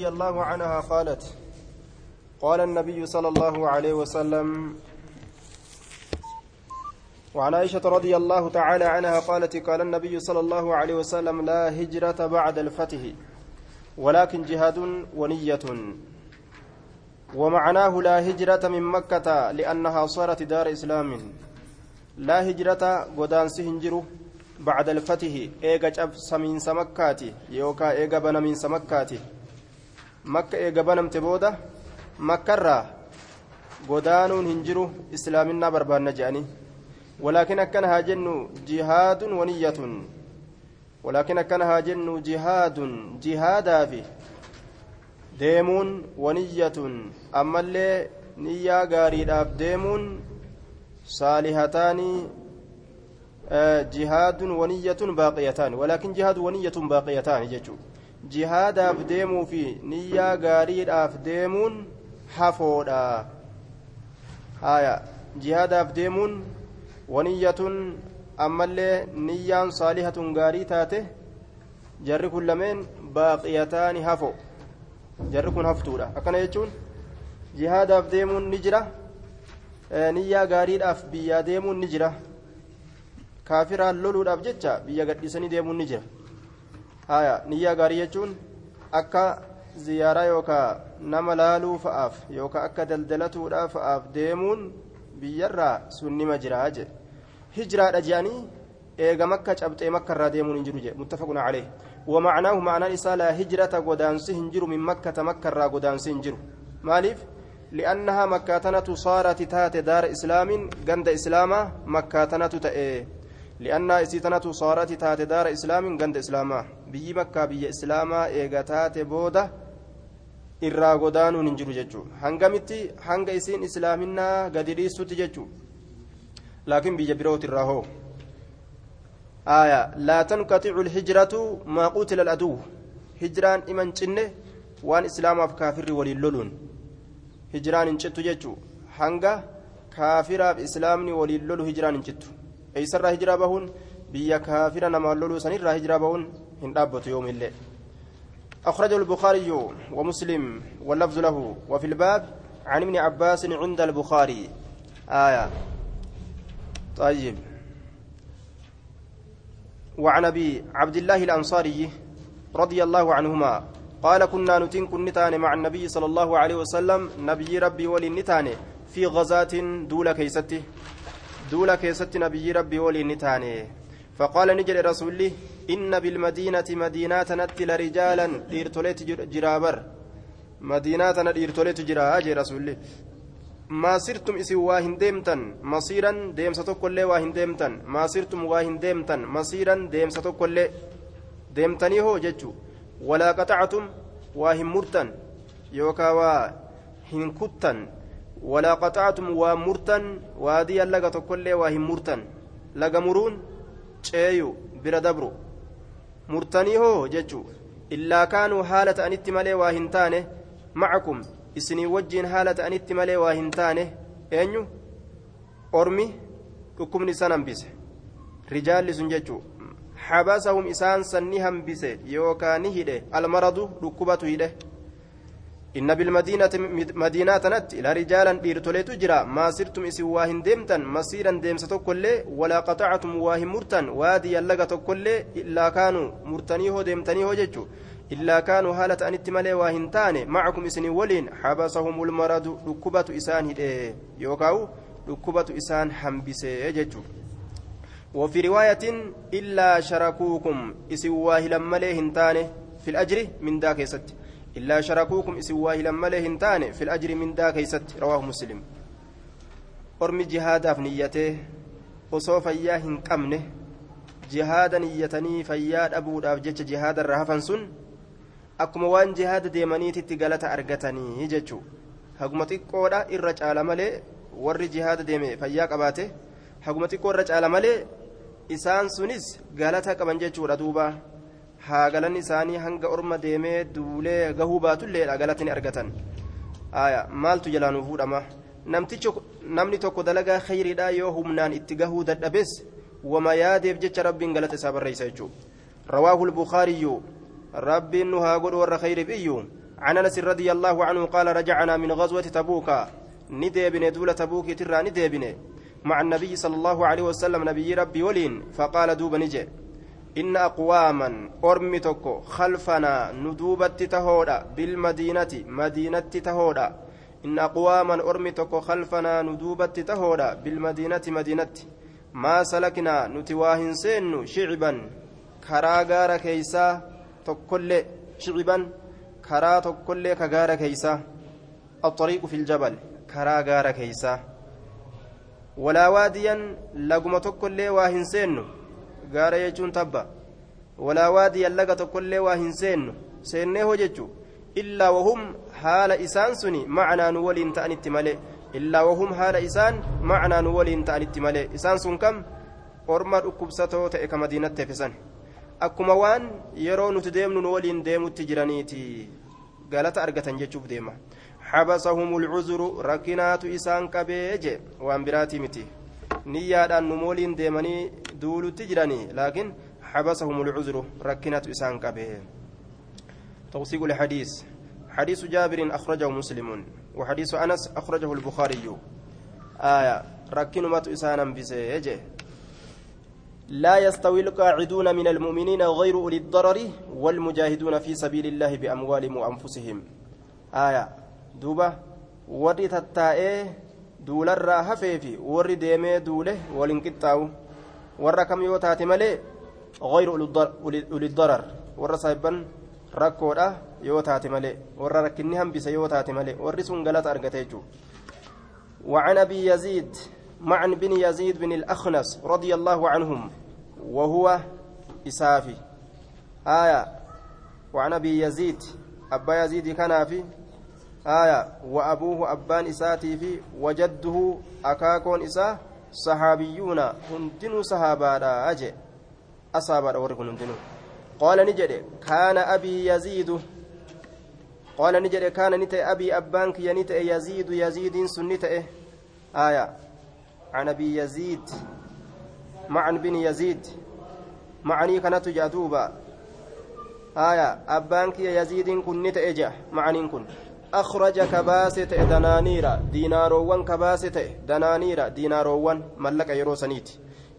رضي الله عنها قالت قال النبي صلى الله عليه وسلم وعن عائشة رضي الله تعالى عنها قالت قال النبي صلى الله عليه وسلم لا هجرة بعد الفتح ولكن جهاد ونية. ومعناه لا هجرة من مكة لأنها صارت دار إسلام. لا هجرة قدان سهنجر بعد الفتح إيجا سمين سمكاتي يوكا إيجا بنا من سمكاتي. Makka eega banamte booda makkarraa godaanuun hin jiru islaaminaa barbaanna jedhanii walaakin akkana haa jennu jihaadun waniyyatun walaakin akkana haa jennu jihaadun jihaadaafi deemuun waniyyatun ammallee niyyaa gaariidhaaf deemuun saalihataanii jihaadun waniyyatun baaqiyataani walaakin jihaadu waniyyatun baaqiyataani jechuudha jihaadaaf deemuu fi niyyaa gaariidhaaf deemuun hafoodha haya jihaadaaf deemuun waniyyatun ammallee niyyaan saalihatun gaarii taate jarri kun lameen baaqiyataani hafo jarri kun haftuudha akkana jechuun jihaadaaf deemuun ni jira niyyaa gaariidhaaf biyyaa deemuun ni jira kaafiraan loluudhaaf jecha biyya gadhiisanii deemuun ni jira haya niyyaa gaarii jechuun akka ziyaaraa yookaan nama laaluu fa'aaf yookaan akka daldalatuudhaaf fa'aaf deemuun biyyarraa sun nima jiraa jedhe hijiraadha jedhanii eega makka cabxee makkarraa deemuun hin jiru jedhe muttafaquna calee ومعناه معنى إساء لا هجرة قدانس هنجر من مكة مكة را قدانس هنجر مالف لأنها مكاتنة صارت تات دار إسلام قند إسلاما مكاتنة تأيه li'annaa isii tanatu soorati taate daara islaamin ganda islaamaa biyyi makkaa biyya islaamaa eega taate booda irraa godaanuun hin jiru jechuu hangamitti hanga isiin islaaminaa gadi dhiistutti jechuu laakiin biyya biroot irraa hoo aya laa tankaticu lhijratu maa qutila aladuw hijraan iman cinne waan islaamaaf kaafirri waliin loluun hijraan hin cittu jechuu hanga kaafiraaf islaamni waliin lolu hijraan hin سر هجرة بهون بيا كافر نما اللولو سنير هجرة بهون هندابة يوم الليل أخرجه البخاري ومسلم واللفظ له وفي الباب عن ابن عباس عند البخاري آية طيب وعن أبي عبد الله الأنصاري رضي الله عنهما قال كنا نتين كنتان مع النبي صلى الله عليه وسلم نبي ربي ولي نتان في غزاة دولة كيستي دولة كيستي نبي ربي ولي نتان فقال نجل رسولي إن بالمدينة مدينة نتل رجالا ديرتوليت جرابر مدينة ديرتوليت جراج رسولي ما سرتم إسي واهن ديمتن مصيرا ديم ستوكل واهن ديمتن ما سرتم واهن ديمتن مصيرا ديم ستوكل ديمتني هو جتشو ولا قطعتم واهن مرتن يوكا واهن كتن ولا قطعتم ومرتن وادي لغا توكل واهن مرتن لغا مرون kaanuu haala ta'anitti malee waa hin taane macakum isinii wajjiin haala ta'anitti malee waa hin taane eenyu ormi dhukkubni isan hambise rijaalli sun jechuu xabasahum isaan san ni hambise yookaa ni hidhe almaradu dhukkubatu hidhe إن بالمدينة مدينة نت إلى رجالا ديرتوليت جرا ما سرتم إسي واهن ديمتا مسيرا ديمسة كل ولا قطعتم واهن مرتا وادي يلقى كل إلا كانوا مرتنيه ديمتنيه ججو إلا كانوا هالة أن اتمالي واهن تاني معكم إسني ولين حبسهم المرض ركبة إسان هدئ يوكاو ركبة إسان حنبسي ججو وفي رواية إلا شركوكم إسي واهلا مليهن تاني في الأجر من ذاك يستي إلا شركوكم إسواه لما له تاني في الأجر من دا كيست رواه مسلم أرمي جهادا في نيته osoo fayyaa hin qabne jihaada niyyatanii fayyaa dhabuudhaaf jecha jihaada irra hafan sun akkuma waan jihaada deemaniititti galata argatanii jechuu haguma xiqqoodha irra caala malee warri jihaada deeme fayyaa qabaate haguma xiqqoo irra caala malee isaan sunis galata qaban jechuudha duuba haa galanni isaanii hanga orma deemee duulee gahuu baatulleedha galatni argatan maaltu jalaa fuudhama namni tokko dalagaa khayriidha yoo humnaan itti gahuu dadhabes wama yaadeef jecha rabbiin galata isaa jechuudha rawaahu lbukaariyyu rabbiin nu haa godhu warra khayriif iyyu عن انس رضي الله عنه قال رجعنا من غزوه تبوك نديبن دولة تبوك ترى نديبن مع النبي صلى الله عليه وسلم نبي ربي ولين فقال دوب نجي إن أقواما أرمتك خلفنا ندوبت تهودا بالمدينة مدينة تهودا إن أقواما أرمتك خلفنا ندوبت تهودا بالمدينة مدينة ما سلكنا نتواهن سين شعبا كراغار كيسا تكل شعبا كرا تكل كغار كيسا الطريق في الجبل كرا غار كيسا ولا واديا لقم تكل واهن سين gaara jechuun tabba walaa waadiyan laga tokkollee waa hin seennu seennee hojjechu illaa wahum haala isaan suni macnaa nu waliin ta'anitti malee illaa wahum haala isaan macnaa nu waliin ta'anitti malee isaan sun kam orma dhukkubsatoo ta'e ka madiinatti hefesan akkuma waan yeroo nuti deemnu nu waliin deemutti jiraniiti galata argatan jechuuf deema حبسهم العذر ركنات إسان كبيج وان براتي متي نيادان نمولين ديماني دولو تجراني لكن حبسهم العذر ركنات إسان كبيج توثيق الحديث حديث جابر أخرجه مسلم وحديث أنس أخرجه البخاري آية ركنمت إسانا بسيجه لا يستوي القاعدون من المؤمنين غير أولي الضرر والمجاهدون في سبيل الله بأموالهم وأنفسهم آية دوبة وري تتائه duularraa hafee fi warri deemee duule waliin qixxaawu warra kam yoo taate malee غير أولي الضرر warra saahiban rakkoodha yoo taate malee warra rakkinni hambise yoo taate malee warri sun galata argate jechuudha وعن أبي يزيد معن بن يزيد بن الأخنس رضي الله عنهم وهو إسافي آية وعن أبي يزيد أبا يزيد كان في آية وأبوه أبان إساتي في وجده أكاكون إسا صحابيون هندنوا صحابا أجي. أصابا ورقون هندنوا. قال نجد كان أبي يزيد. قال نجد كان نتأ أبي أبانك ينتأ يزيد يزيد سنتأ آية. عن أبي يزيد. معن بن يزيد. معني كانت جادوبا. آية. أبانك يزيد كن نتأ معني كن. أخرج كباسة دنانيرا ديناروان كباسة دنانيرا ديناروان ملك يروسنيت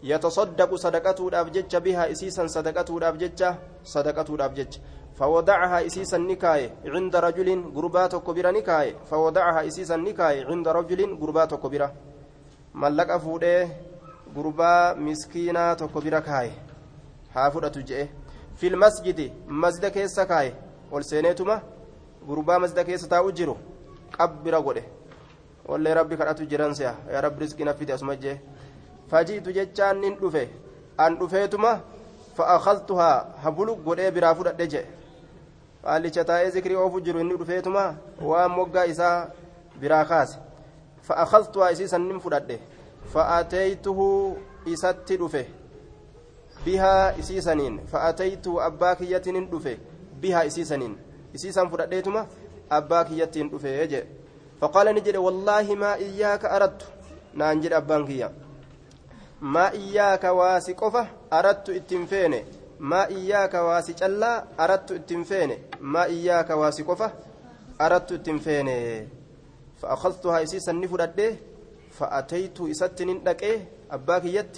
يتصدق صدقته الأبجج بها إسيسا صدقته الأبجج صدقته الأبجج فوضعها إسيسا نكاية عند رجل قربات كبيرة نكاية. فوضعها إسيسا نكاية عند رجل قربات كبيرة. ملك أفوده قربا مسكينة كبيرة كاية. حافظة جئه في المسجد مسجد كيسا كاية. والسينيتما؟ Gurbaa masda keessa taa'u jiru qabbira godhe wallee rabbi kadhatu jiran si'a yaa rabbi riskina fide asuma jee fajiitu jechaan nin dhufe an dhufeetuma fa'aakaltuhaa habulu godhee biraa fudhadhe jee qaalicha taa'ee zikrii oofu jiru inni dhufeetuma waan moggaa isaa biraa kaase fa'aakaltuhaa isii sannin fudhadhe fa'aateeytuhu isatti dhufe bihaa isii saniin fa'aateeytuhu abbaa kiyyatinin dhufe bihaa isii saniin isiisan fudhadheetuma abbaa kiyyattiin dhufee jedhe faqaala ni jedhe wallaahi maa iyyaaka arattu naan jedhe abbaan kiyya maa iyyaaka waasi qofa arattu ittiin feene maa iyyaaka waasi callaa arattu ittiin feene maa iyyaaka waasi qofa arattu ittiin feene فأخذتها إسيسا نفردة فأتيت إسات نندقه أباك يد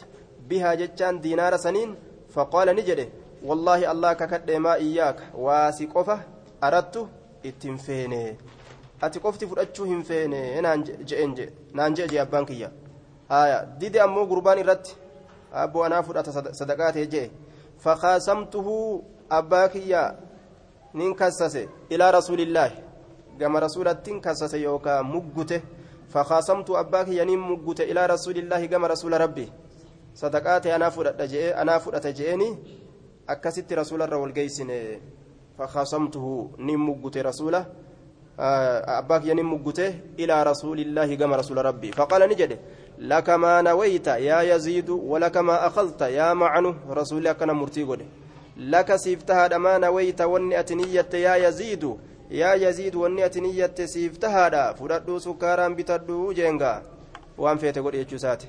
بها جتان دينار سنين فقال نجده والله الله ككد ما إياك واسي قفه arattu ittiin feene ati qofti fudhachuu hin feene naan je'e je abbaan kiyya. Haya dide ammoo gurbaan irratti abboo anaa fudhata sadaqaa ta'e je'e. Fakaasamtuhu abbaa kiyya nin kassase ilaa rasuulillaahi. Gama rasuulattiin kassase yookaan muggute. Fakaasamtu abbaa kiyya nin muggute ilaa rasuulillaahi gama rasuula rabbi. Sadaqaa ta'e anaa je'e fudhata je'eni akkasitti rasuularra wal geessine. فخاصمته نمجت رسوله أباك ينمجته إلى رسول الله كما رسول ربي. فقال نجد لك ما نويت يا يزيد ولك ما أخذت يا معنو رسول كان مرتي لك سيفتها ما نويت وني يا يزيد يا يزيد وني أتنية سيفتها فردو سكارا بتدو جينغا وان فيت قد يجوسات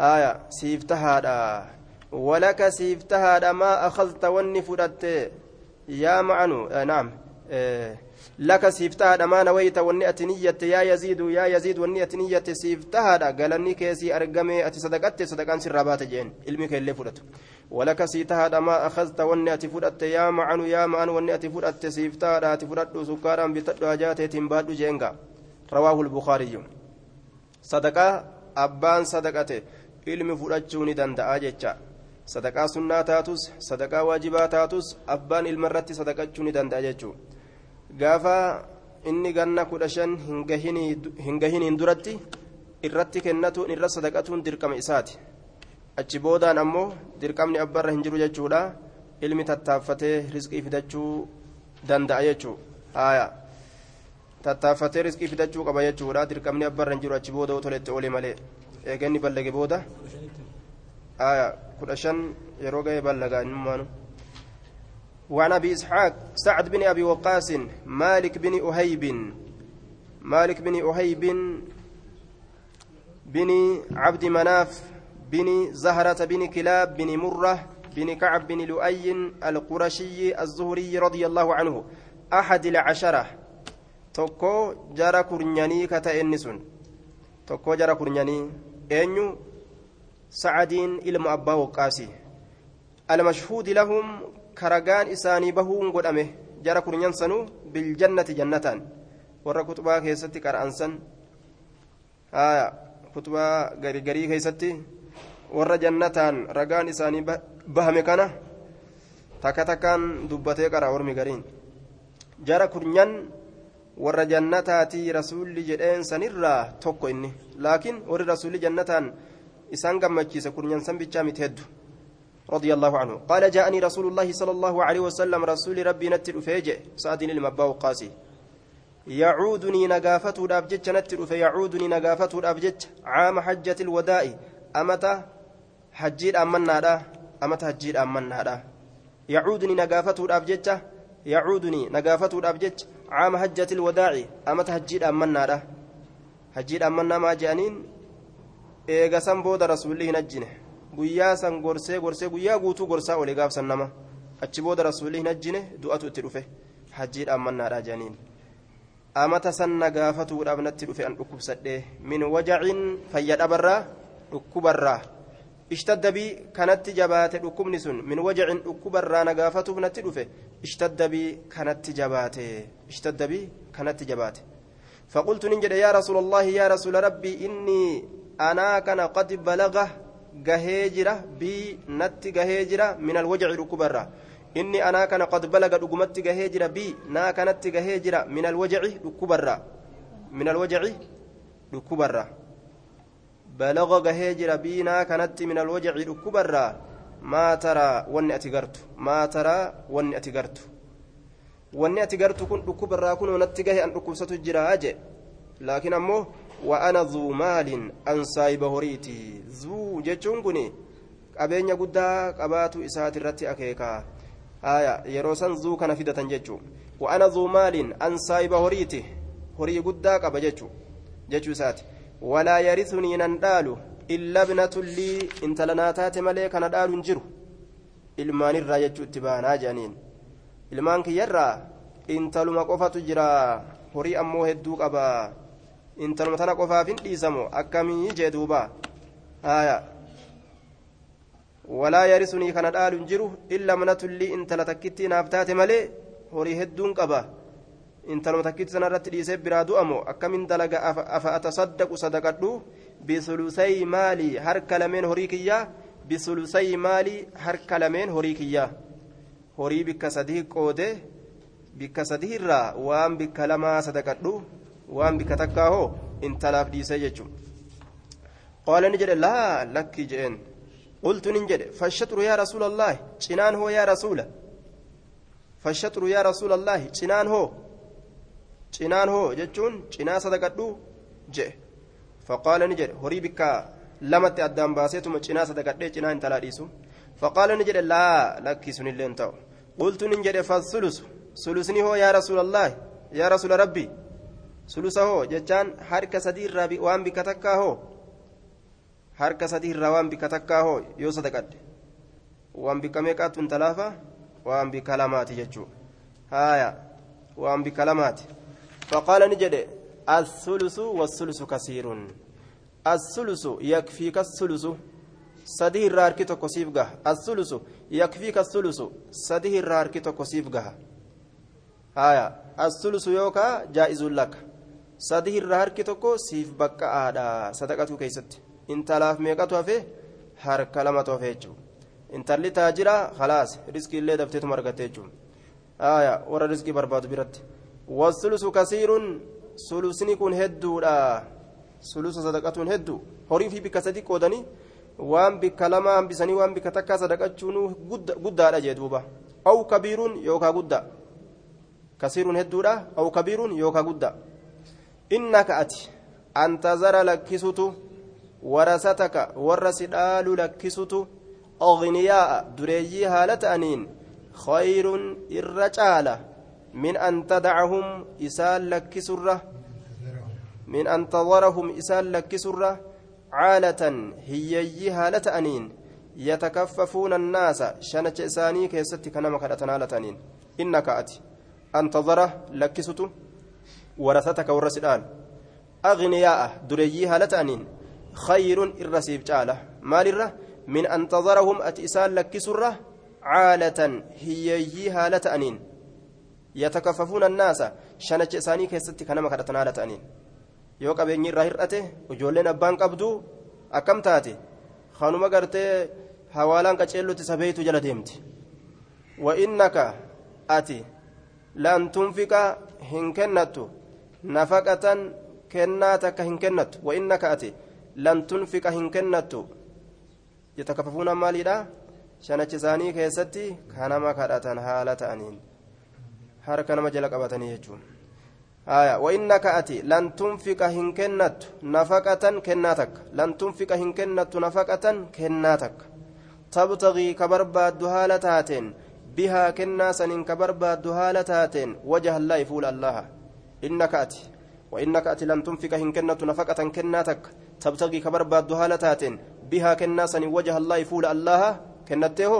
آية سيفتها ولك سيفتها ما أخذت وني فردت. Maa nawayta wanni ati niyyatte yaa yaziidu yaa yaziid wanni ati niyyatte siif tahaadha galanni keessii argame ati sadaqatte sadaqaan sirraa baate jeen ilmi keellee fudhatu walaka sii tahaadha maa akhazta wanni ati fudhatte yaa macanu yaa ma'an wanni ati fudhatte siif tahaadha ati fudhadhu sukkaadhaan bitadhu hajaateetiin baadhu jeenga rawaahu lbukaariyyu sadaqaa abbaan sadaqate ilmi fudhachuu ni danda'a jecha sadaqaa sunnaa taatus sadaqaa waajibaa taatus abbaan ilma irratti sadaqachuu ni danda'a jechuudha. Gaafa inni ganna kudha shan hin gahiniin duratti irratti kennatuun irra sadaqatuun dirqama isaati. Achi boodaan ammoo dirqamni abbaarra hin jiru jechuudha. Ilmi tattaaffatee rizqii fidachuu danda'a jechuudha. Haaya. Tattaaffatee rizqii fidachuu qaba jechuudha. Dirqamni abbaarra hin jiru achi booda otoletti oole malee. Eeganni ballage booda. Haaya shan yeroo gahee ballagaa innummaanu. وعن ابي اسحاق سعد بن ابي وقاص مالك بن اهيب مالك بن اهيب بن عبد مناف بن زهرة بن كلاب بن مرة بن كعب بن لؤي القرشي الزهري رضي الله عنه أحد العشرة توكو جرى كرنياني كتئنسون توكو جرى كرنياني أنيو sacadiin ilmu abbaa waqqaasi almashhuudi lahum karagaan isaanii bahuun godhame jara kurnyan sanuu biljannati jannataan warra kutubaa keessatti qara'ansan haya kutubaa garigarii keessatti warra jannataan ragaan isaanii bahame kana takka takkaan dubbatee qara ormi gariin jara kurnyan warra jannataatii rasuulli jedheen sanirraa tokko inni laakiin warri rasuulli jannataan kurnyan san bichaa miti heddu رضي الله عنه قال جاءني رسول الله صلى الله عليه وسلم رسول ربي نتر فيجئ سعد المبا قاسي يعودني نقافته الأبجج نتر فيعودني نقافته الأبجج عام حجة الوداع أمتى حجير أمنا لا أمتى حجير أمنا لا يعودني نقافته الأبجج يعودني نقافته الأبجج عام حجة الوداع أمتى حجير أمنا لا حجير أمنا ما جانين إيغا سنبود رسوله نجنه guyyaa san gorsee gorsee guyyaa guutuu gorsaa olee gaafsan nama achi booda rasuulli hin ajjine du'atu itti dhufe hajjiidhaan mannaadha jedhaniin amata sanna gaafatuudhaaf natti dhufe an dhukkubsadhe min wajacin fayyadhabarraa dhukkubarraa ishtaddabii kanatti jabaate dhukkubni sun min wajacin dhukkubarraa na gaafatuuf natti dhufe ishtaddabii kanatti jabaate ishtaddabii kanatti jabaate فقلت ننجد يا رسول الله يا رسول ربي إني أنا كان قد بلغه gahee jira bii natti gahee jira min alwajaci dhukkubarra inni anaa kana qad balaga dhugumatti gahee jira bii naa kanatti gahee jira min alwajaci dhukkubarra min alwajaci dhukkubarra balaga gahee jira bii naa kanatti min alwajaci dhukkubarra maa taraa wanni ati gartu maa taraa wanni ati gartu wanni ati gartu kun dhukkubarraa kunoo natti gahe an dhukkubsatu jiraa je laakiin ammoo وأنا ذو مال أن سايب هوريتي ذو جتشون كوني qabeenya guddaa qabaatu isaati irratti akeeka haya yeroo san zuu kana fidatan jechuu wa'ana zuu maaliin an saayiba horiiti horii guddaa qaba jechuu jechuu isaati walaa yarisunii nan dhaalu illa bnatullii intala naa taate malee kana dhaalu hin jiru ilmaanirraa jechuu itti baanaa jedhaniin ilmaan kiyyarraa intaluma qofatu jira horii ammoo hedduu qaba intaluma tana qofaaf hin dhiisamu akkamii jee duuba haya walaa yarisunii kana dhaalu hin jiru illa manatullii intala takkittii naaf taate malee horii hedduun qaba intaluma takkitti sanarratti dhiisee biraa du'amo akkamin dalaga afa atasaddaqu sadaqadhu bisulusay maalii harka lameen horii kiyyaa bisulusay maalii harka lameen horii kiyyaa horii bikka sadii qoode bikka sadiirraa waan bikka lamaa sadaqadhu waan bikka takkaa hoo intalaaf dhiisee jechuun qaala ni jedhe laa lakkii je'een قلت ننجد فالشطر يا رسول الله شنان هو يا رسول فالشطر يا رسول الله شنان هو شنان هو جتون شنا صدقتو جه فقال نجد هري بك لمت أدام باسيتم شنا صدقتو شنا انت لا ديسو فقال نجد لا لك سن اللي انتو قلت ننجد فالثلث ثلثني هو يا رسول الله يا رسول ربي ثلثه هو جتان حركة سدير ربي وان بك تكا هو harka sadii irraa waan bikka takkaa hoo yoo sadaqadde waan bikka meeqaatu intalaafa waan bikka lamaati jechuudha haaya وأن بكلمات فقال نجد الثلث والثلث كثير الثلث يكفيك الثلث sadii irraa harki tokko siif gaha assulusu yakfiika assulusu sadii irraa harki tokko siif gaha haya assulusu yookaa jaa'izun laka sadii irraa harki tokko siif baqqa'aadha sadaqatuu keessatti intalaaf meeqatu hafe harka lamatu hafe jechuudha intalli taajira khalaas riskii illee dafteetuma argatte jechuudha warra riskii barbaadu biratti wasulusu kasiirun sulusni kun hedduudha sulusa sadaqatuun hedduu horii fi bikka sadii qoodanii waan bikka lama hambisanii waan bikka takkaa sadaqachuun guddaadha jee duuba aw kabiiruun yookaa guddaa kasiiruun hedduudha aw kabiiruun yookaa guddaa innaka ati antazara lakkisutu warasataka warra si dhaalu lakkisutu ogniyaa'a dureeyyii haala ta'aniin khayrun irra caala min an tadacahum isaan lakkisurra min an tadarahum isaan lakkisurra عالة هيي هالة أنين يتكففون الناس شنج إساني كيستي كنما كدتنا لتنين إنك أتي أنتظره لكست ورثتك ورسدان أغنياء دريي هالة أنين خير الرسيب جالة مال الره من أنتظرهم أتئسان لكسره عالة هيي هالة أنين يتكففون الناس شنج إساني كيستي كنما كدتنا لتنين yoo qabeenyi irraa hir'ate ijoolleen abbaan qabdu akkam taate kanuma gartee hawaalaan qaceellotti sabeeytu jala deemti wa'innaka ati lan tunfiqa hin kennattu nafaqatan kennaa takka hin kennattu wa'innaka ati lan tunfiqa hin kennattu yatakafafuuna maaliidha shanachi isaanii keessatti kanama kadhatan haala ta'aniin harka nama jala qabatanii jechuudha آية وإنك أتي لن تنفق هن كنت نفقة كناتك لن تنفق هن كنت نفقة كناتك تبتغي كبربا الدهالة تاتين بها كناسا كبربا الدهالة تاتين وجه الله يفول الله إنك أتي وإنك أتي لن تنفق هن كنت نفقة كناتك تبتغي كبربا الدهالة تاتين بها كناسا وجه الله يفول الله كنته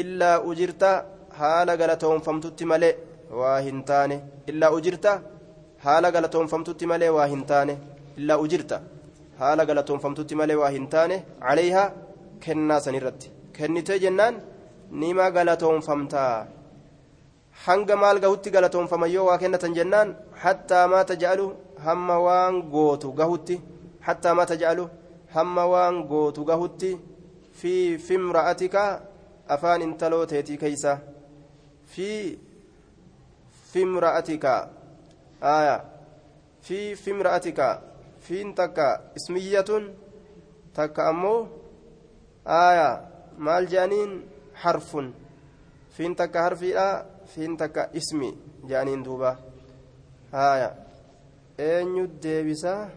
إلا أجرت حال قلتهم فمتت ملئ واهنتاني إلا أجرت malee waa hin taane illaa ujirta haala galatoonfamtutti malee waa hin taane caleeyhaa kennaa san irratti kennitee jennaan nima galatoonfamtaa hanga maal gahutti galatoonfama yoo waa kennatan jennaan hattaa maa taja'alu hamma waan gootu gahutti hattaa maa taja'alu hamma waan gootu gahutti fi fimra'atika afaan intaloo teetii keeysa fi fimra'atika آية في في امرأتك فين تكا اسمية تكا أمو آية مال جانين حرف فين تكا حرفي لا فين تكا اسمي؟ جانين دوبا. آية أين ديبسا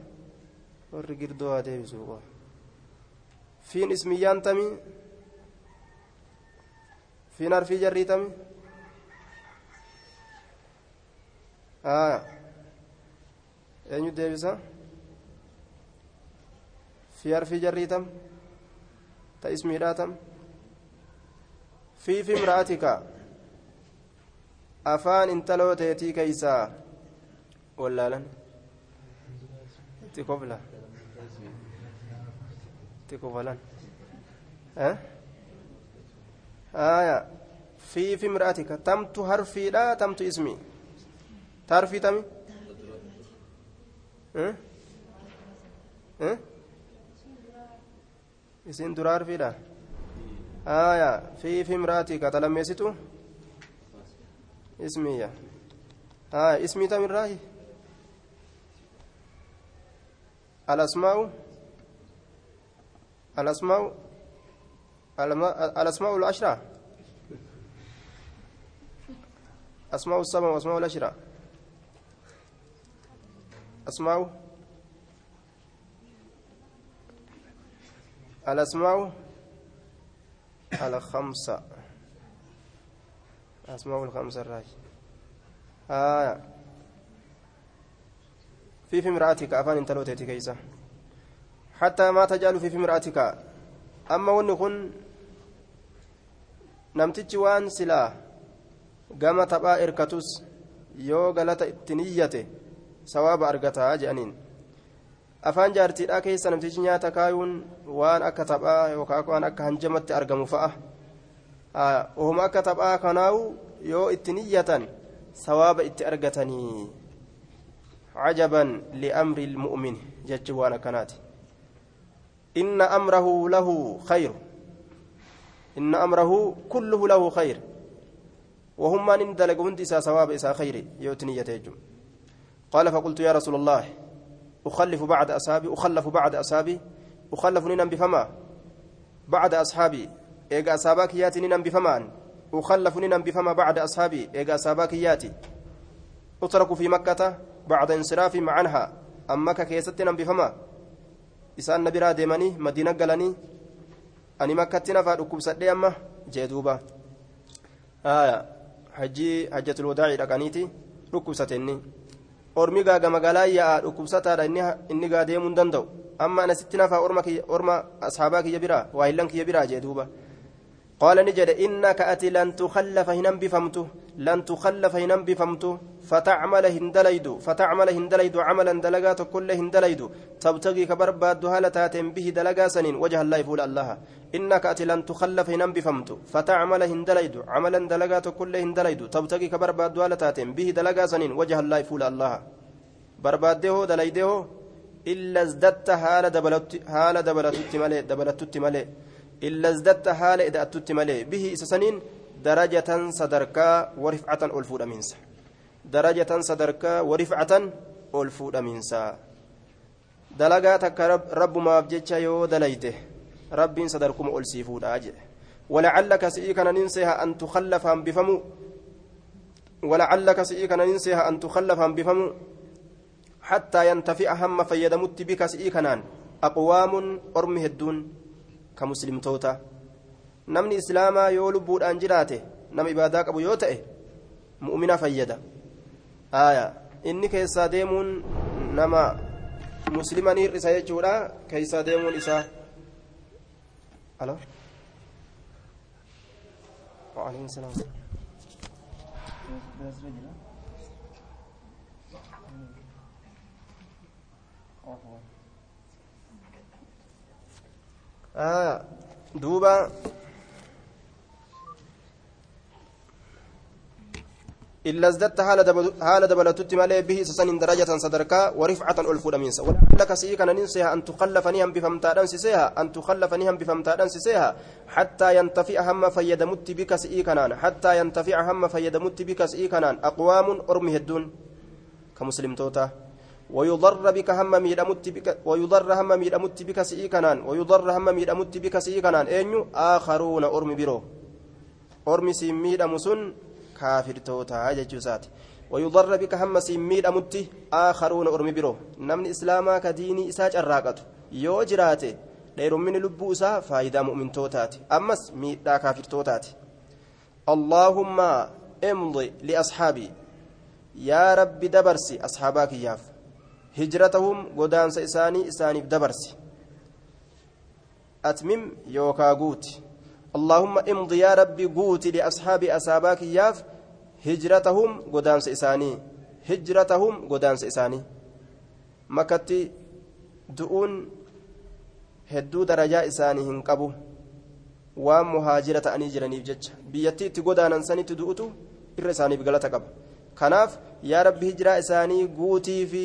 ورقردوها ديبسوا فين اسميان تمي فين حرفي جري تمي آية eenyu deebisa? Fi harfi jarriitam ta ismiidhaatam fi fi imra'atika afaan intaloo teetii keeysaa wallaalan itti kofalan aya fi fi imra'atika tamtu harfiidha tamtu ismi ta harfii tami isin dura harfiidha aya fi fi imraatika talammeessitu ismiya aya ismii tamirraahi alasmaa'u alasmaa'u الأسماء العشرة. أسماء السبع وأسماء العشرة. أسماء الأسماء الخمسة. أسماء الخمسة الراج آه في في امرأتك أفان انت كيسة حتى ما تجعل في في امرأتك أما gama taphaa erkatus yoo galata itti niyyate sawaaba argataa jedhaniin afaan jaartiidhaa keessa namtichi nyaata kaayuun waan akka taphaa yookaan waan akka hanjamatti argamu fa'a yoo itti niyyatan sawaaba itti argatanii cajaban liamri ilmu'min jechi waan akkanaati inna amrahu lahu khayru inna amrahu kulluhu lahu khayr وهم من دلق هند إسا ثواب إسا خير يؤتني يتيجم قال فقلت يا رسول الله أخلف بعد أصحابي أخلف بعد أصحابي أخلف ننم بفما بعد أصحابي أصحابك ياتي ننم بفمان أخلف ننم بفما بعد أصحابي إيجا أصحابك ياتي أترك في مكة بعد انصرافهم عنها أمك كيست ننم بفما إسان نبرا ديماني مدينة قلني أني مكة نفا ركوب سدي أما جيدوبا آية hajjii hajjatul wadaa'ii dhaqaniiti dhukkubsatenni ormi gaaga magaalaa yaa'a dhukkubsataadha inni gaa deemuu hin danda'u amma anasitti nafaa orma ashaabaa kiyya biraa waayillan kiyya biraa jee duuba قال نجد إنك أتي لن تخلف هنم بفمت لن تخلف هنم بفمت فتعمل هندليد فتعمل هندليد عملا دلقات كل هندليد تبتغي كبرباد هالة به دلقا سنين وجه الله يفول الله إنك أتي لن تخلف هنم بفمت فتعمل هندليد عملا دلقات كل هندليد تبتغي كبرباد هالة به دلقا سنين وجه الله يفول الله. برباده دليده إلا ازددت هال دبلت هال دبلت ملي دبلت ملي. إلا ازددت حال إذا أتت ملي به إسسنين درجة صدركا ورفعة ألفود أمينسا درجة صدركا ورفعة ألفود أمينسا دلقا تك رب, رب ما بجتشا يو دليته. رب صدركم ألسيفود أجل ولعلك سئيك ننسيها أن تخلفها بفمو. ولعلك سئيك ننسيها أن تخلفها بفمو. حتى ينتفع هم فيدمت بك سئيكنان أقوام أرمه الدون ka muslimtoota namni islaamaa yoo lubbuudhaan jiraate nama ibaadaa qabu yoo ta'e mu'mina fayyada. Aya inni keessaa deemuun nama muslima ni hir'isa jechuudha. Keessaa deemuun isaa. Alo دوبا. إلا ازددت حال دبلتت مالي به سسن درجة صدركا ورفعة ألفود منسا ولعلك سيكا ننسيها أن تخلف نهم بفمتادان سيسيها أن تخلف نهم بفمتادان سيسيها. حتى ينتفع هم فيدمت بك سيكنان حتى ينتفع هم فيدمت بك سيكنان أقوام أرمه الدون كمسلم توتا. ويضر بك هم ميدمت بك ويضر هم ميدمت بك سيكنان ويضر هم ميدمت بك سيكنان أنيو آخرون أرم برو أرم سيميد مسن كافر توتا ججوسات ويضر بك هم سيميد أمت آخرون أرم برو نمن إسلاما كديني إساج الراقة يو جراته إسا فايدة مؤمن توتات أمس ميدا كافر توتات اللهم امضي لأصحابي. يا رب هجرتهم قدانس إساني إساني بدبرسي أتمم يوكا قوت اللهم امضي يا ربي قوت لأصحاب أصاباك ياف هجرتهم قدانس إساني هجرتهم قدانس إساني مكتي دؤون isaanii hin qabu. Waan muhaajira ta'anii jiraniif jecha. Biyyattii itti godaanan sanitti du'utu irra isaaniif galata qaba. Kanaaf yaa rabbi hijiraa isaanii guutii fi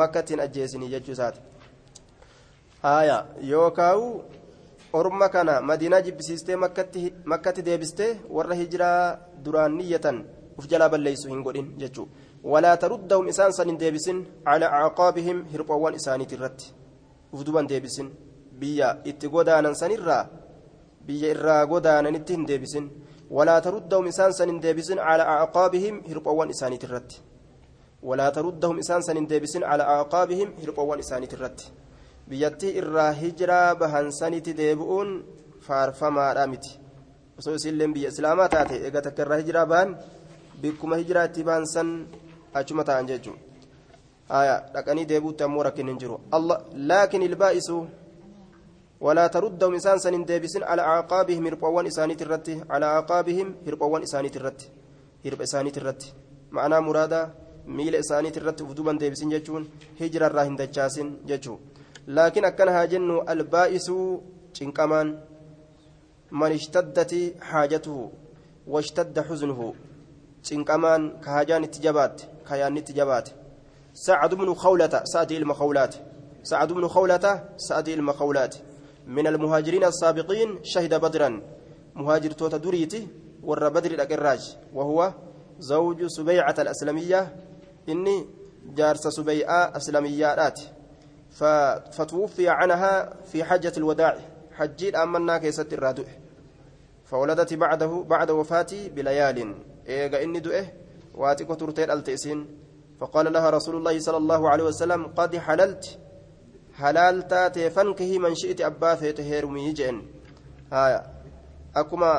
makkattiin ajjeesinii jechuu isaati haaya yookaawu orma kana madiinaa jibbisiistee makkatti deebistee warra hijiraa duraan niyyatan uf jalaa balleeysu hin godhin jechuu walaa taruddahum isaan san hin deebisin calaa acqaabihim hirphoowwan isaaniiti irratti uf duban deebisin biyya itti godaanan sanirraa biyya irraa godaananitti hin deebisin isaan san hin deebisin calaa acqaabihim hirphoowwan isaaniiti irratti walaa taruddahum isaan san hin deebisin calaa acqaabihim hirphoowwan isaaniiti irratti biyyattii irraa hijiraa bahan sanitti deebi'uun faarfamaadha miti osoo isiilleen biyya islaamaa taate eega takka irraa hijiraa bahan bikkuma hijiraa itti bahan san achuma ta'an jechuudha dhaqanii deebi'utti ammoo rakkin hin jiru laakin ilbaa'isu ولا تردهم إنسان سن ديبسن على أعقابهم هربوان إسانيت الرت على أعقابهم هربوان إسانيت الرت هرب duban deebisin jechuun hijira irraa hin dachaasin jechuu laakiin akkana haa jennu albaa'isuu cinqamaan man ishtaddati haajatuhu washtadda xuznuhu cinqamaan ka haajaan itti jabaatte ka yaanni itti jabaatte sacad bnu khawlata sa'adii ilma khawlaate سعد بن خولة سعد المخولات من المهاجرين السابقين شهد بدرا. مهاجر توتا دريتي ور بدر الأقراج. وهو زوج سبيعة الأسلمية. إني جارس سبيعة أسلميات فتوفي عنها في حجة الوداع. حجيت أمنا كيست الرادع فولدت بعده بعد وفاتي بليال. إيغا إني دؤه واتي كترتين ألتئسين. فقال لها رسول الله صلى الله عليه وسلم قد حللت halaal taatee fankihii man shi'iti abbaa feete heerumii jeen haya akkuma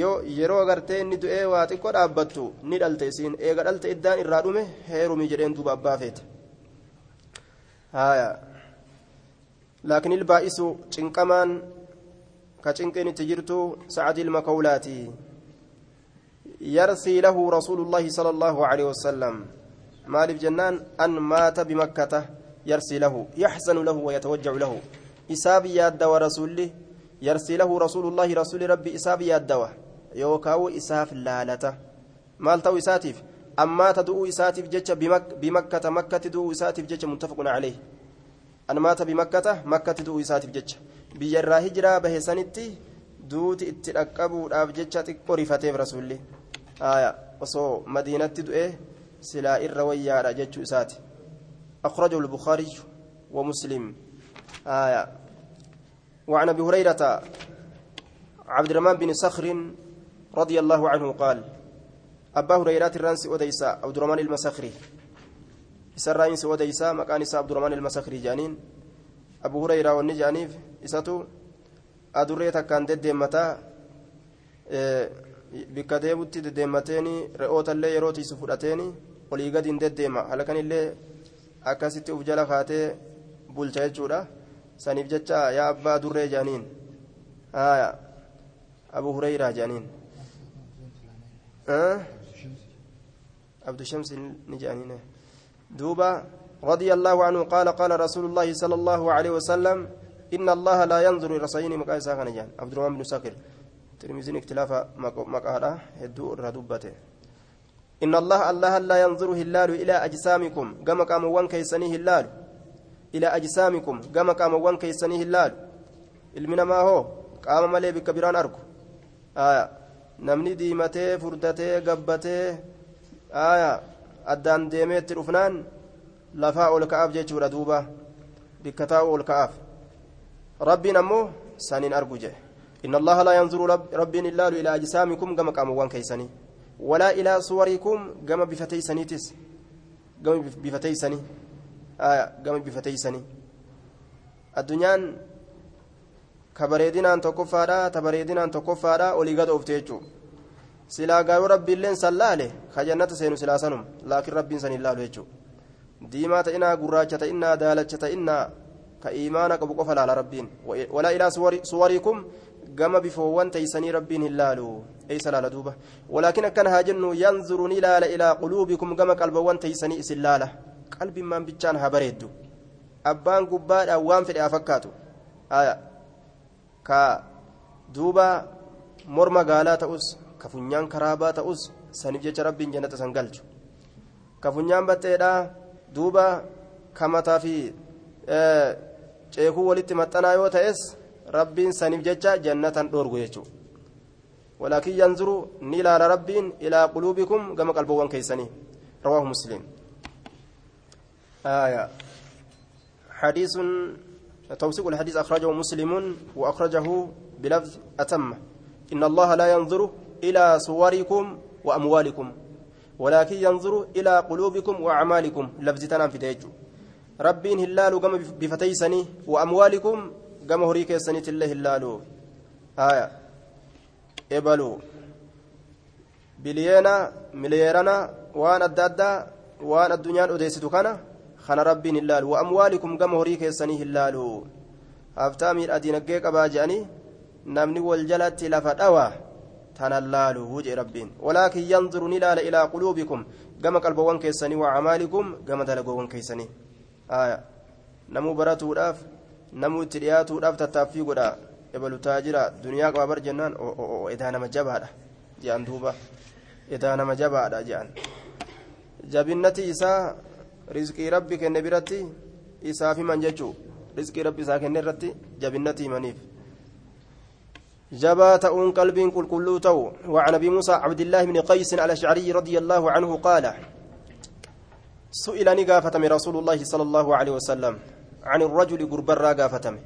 yoo yeroo agartee inni du'ee waa xiqqoo dhaabbattu ni dhalte isiin eega dhalte iddaan irraa dhume heerumii jedheen duuba abbaa feete haya laakiin ilbaa'isu cinqamaan ka cinqeen itti jirtu sacadii ilma kawlaati yarsii lahu rasuulullaahi sala allaahu aleyhi wasalam maaliif jennaan an maata bimakkata يرسي له يحزن له ويتوجع له إساب ياد ورسوله يرسي له رسول الله رسول ربي إساب ياد يوكاو إساف لالته مال تو إساتف أما تدعو إساتف جتش بمك بمكة مكة تدعو إساتف جتش متفق عليه أن مات بمكة مكة تدعو إساتف جتش بيجرى هجرة بهسنتي duuti itti dhaqqabuudhaaf jecha xiqqoo rifateef rasuulli osoo madiinatti du'e silaa irra wayyaadha jechuu isaati. أخرجه البخاري ومسلم. آية. وعن أبي هريرة عبد الرحمن بن صخر رضي الله عنه قال أبا هريرة الرانس وديسا عبد الرحمن المسخري إسرائيل وديسا مكان عبد الرحمن المسخري جانين. أبو هريرة والنجانيف إساتو أدريتا كان ددمتا bikka deebutti deddeemmateeni re'oota illee yeroo tiisu fudhateeni olii gadi hin deddeema halkan akkasitti uf jala kaatee bulcha jechuudha saniif jecha yaa abbaa durree jaaniin haya abu hureyraa jaaniin abdu shamsi ni jaaniin duuba رضي الله عنه قال قال رسول الله صلى الله عليه وسلم إن الله لا ينظر إلى صيني مقايسة عبد الرحمن بن ساكر ترمزين اختلاف مقالة هدو ردبته إن الله الله لا ينظر هلال إلى أجسامكم كما قام وان كيسني هلال. إلى أجسامكم كما قام وان كيسني هلال. إلمنا ما هو؟ قام ملي بكبيران أركو. آية. نمني ديمتي فردتي قبتي آية. أدان ديمت رفنان. لفاء الكعاب جيتشورا دوبا بكتاء الكعاب ربي نمو سانين أرجو إن الله لا ينظر رب ربي إلا إلى أجسامكم كما قام كيسني. صوركم كما بفتي سنيتس كما بفتي سني آية كما بفتي سني الدنيا كبريدنا أن تكفارا تبريدنا أن تكفارا ولقد أفتيتشو silaa gaayoo rabbiilleen sallaale kajannata seenu silaa sanum laakiin rabbiin san hin laalu jechuu diimaa ta'inaa gurraacha ta'inaa daalacha ta'inaa ka iimaana qabu qofa laala rabbiin walaa ilaa suwariikum gama bifoowwan teeysanii rabbiin hin laalu أي سلالة دوبة ولكن كان هاجن ينظر نلال إلى قلوبكم كما قلب وانتيسني إسلالة قلب من بجان هبريدو أبان قباد أوان في الأفكاتو آية كا دوبا مرمى قالا تأوس كفنيان كرابا تأوس سنبجة رب جنة سنقلج كفنيان بتيدا دوبا كمتا في ceekuu walitti maxxanaa yoo ta'es rabbiin saniif jecha jannatan dhoorgu jechuudha. Yanzuru ni ilaala rabbiin ilaa quluubikum gama qalbawwan keeysanii rawaahu muslim آية. حديث توثيق الحديث أخرجه مسلم وأخرجه بلفظ أتم. إن الله لا ينظر إلى صوركم وأموالكم ولكن ينظر إلى قلوبكم وأعمالكم. لفظ تنام في ديجو ربين هلال قام بفتيسني وأموالكم قام هريك سنة الله هلال آية. إبلو بليانا مليانا وأنا الدادا وأنا الدنيا أديست كان خان ربين هلال وأموالكم قام هريك سنة هلال أفتامي الأدين قيق أباجاني namni wal jalatti lafa dhawa تنلالوا وجه ربين ولكن ينظر نلال إلى قلوبكم كما قلبوان كيسني وأعمالكم كما دلقوان كيسني آية نمو براتو داف نمو ترياتو داف تتافي قدا ebalu taajira duniyaa qaba bar jennaan edaa nama jabaadha je'an duuba edaa nama jabaadha je'an jabinnati isaa rizqii rabbi kenne biratti isaaf himan jechuu rizqii rabbi isaa kenne irratti jabinnati himaniif جبا تؤون قلب كل تو وعن ابي موسى عبد الله بن قيس الاشعري رضي الله عنه قال سئل نقافة رسول الله صلى الله عليه وسلم عن الرجل قربرا قافتم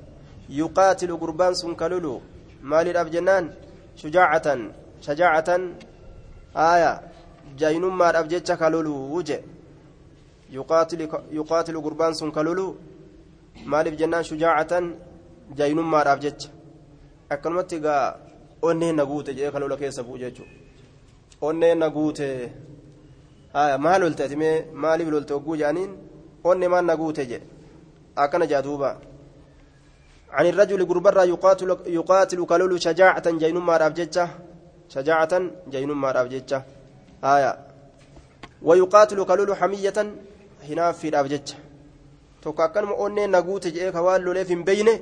يقاتل قربان مال الأبجنان شجاعة شجاعة آية جاينم ما الأبجتش كللو وجه يقاتل يقاتل قربان سنكللو مال الجنان شجاعة جاينم ما الأبجتش akkanumatti gaa onneen na guute jedhee kan lola keessa bu'u jechuudha onneen na guute maal lolte ati mee maaliif lolte hogguu jedhaniin onne maal na guute jedhe akkana jaa duuba عن الرجل قربرا يقاتل يقاتل كلول شجاعة جين ما رابجتة شجاعة جين ما رابجتة آية. ويقاتل كلول حمية هنا في رابجتة توكاكن مؤني نغوت جئ كوال لولي في بينه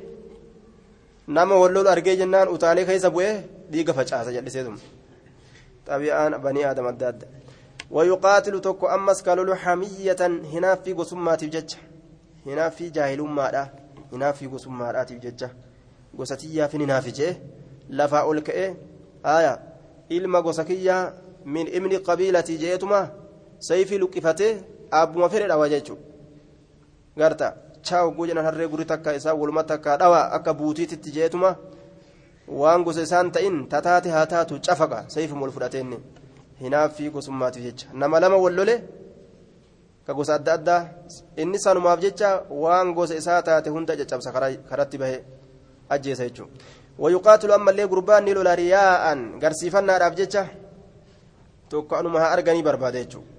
wallolu argee jennaan utaalee keessa bu'ee dhiiga facaasa jallisee dum xabi'aan banii aadam adda adda ويقاتل توكو أمس كالولو حمية هنا في قسمات جج هنا في hinaaffii gosummaadhaatiif jecha. Gosa tiyyaafin hinaafi jee lafaa ol ka'e aya ilma gosa kiyyaa min imni qabiilatii jeetuma sayfii luqqifatee aabbuma fedhe dhawa jechuu garta chaaw gujanan harree gurri takka isaa walumaa takka dhawa akka buutiititti jeetuma waan gosa isaan ta'in tataate haa taatu cafaqa sayfuma wal fudhateenni hinaaffii gosummaatiif jecha. Nama lama wal lole ka gosa adda addaa inni sanumaaf jecha waan gosa isaa taate hunda caccabsa karatti bahe ajjeesa jechuudha wayuqaatilu ammallee gurbaan ni lola riyaa'an garsiifannaadhaaf jecha tokko anuma haa arganii barbaada jechuudha.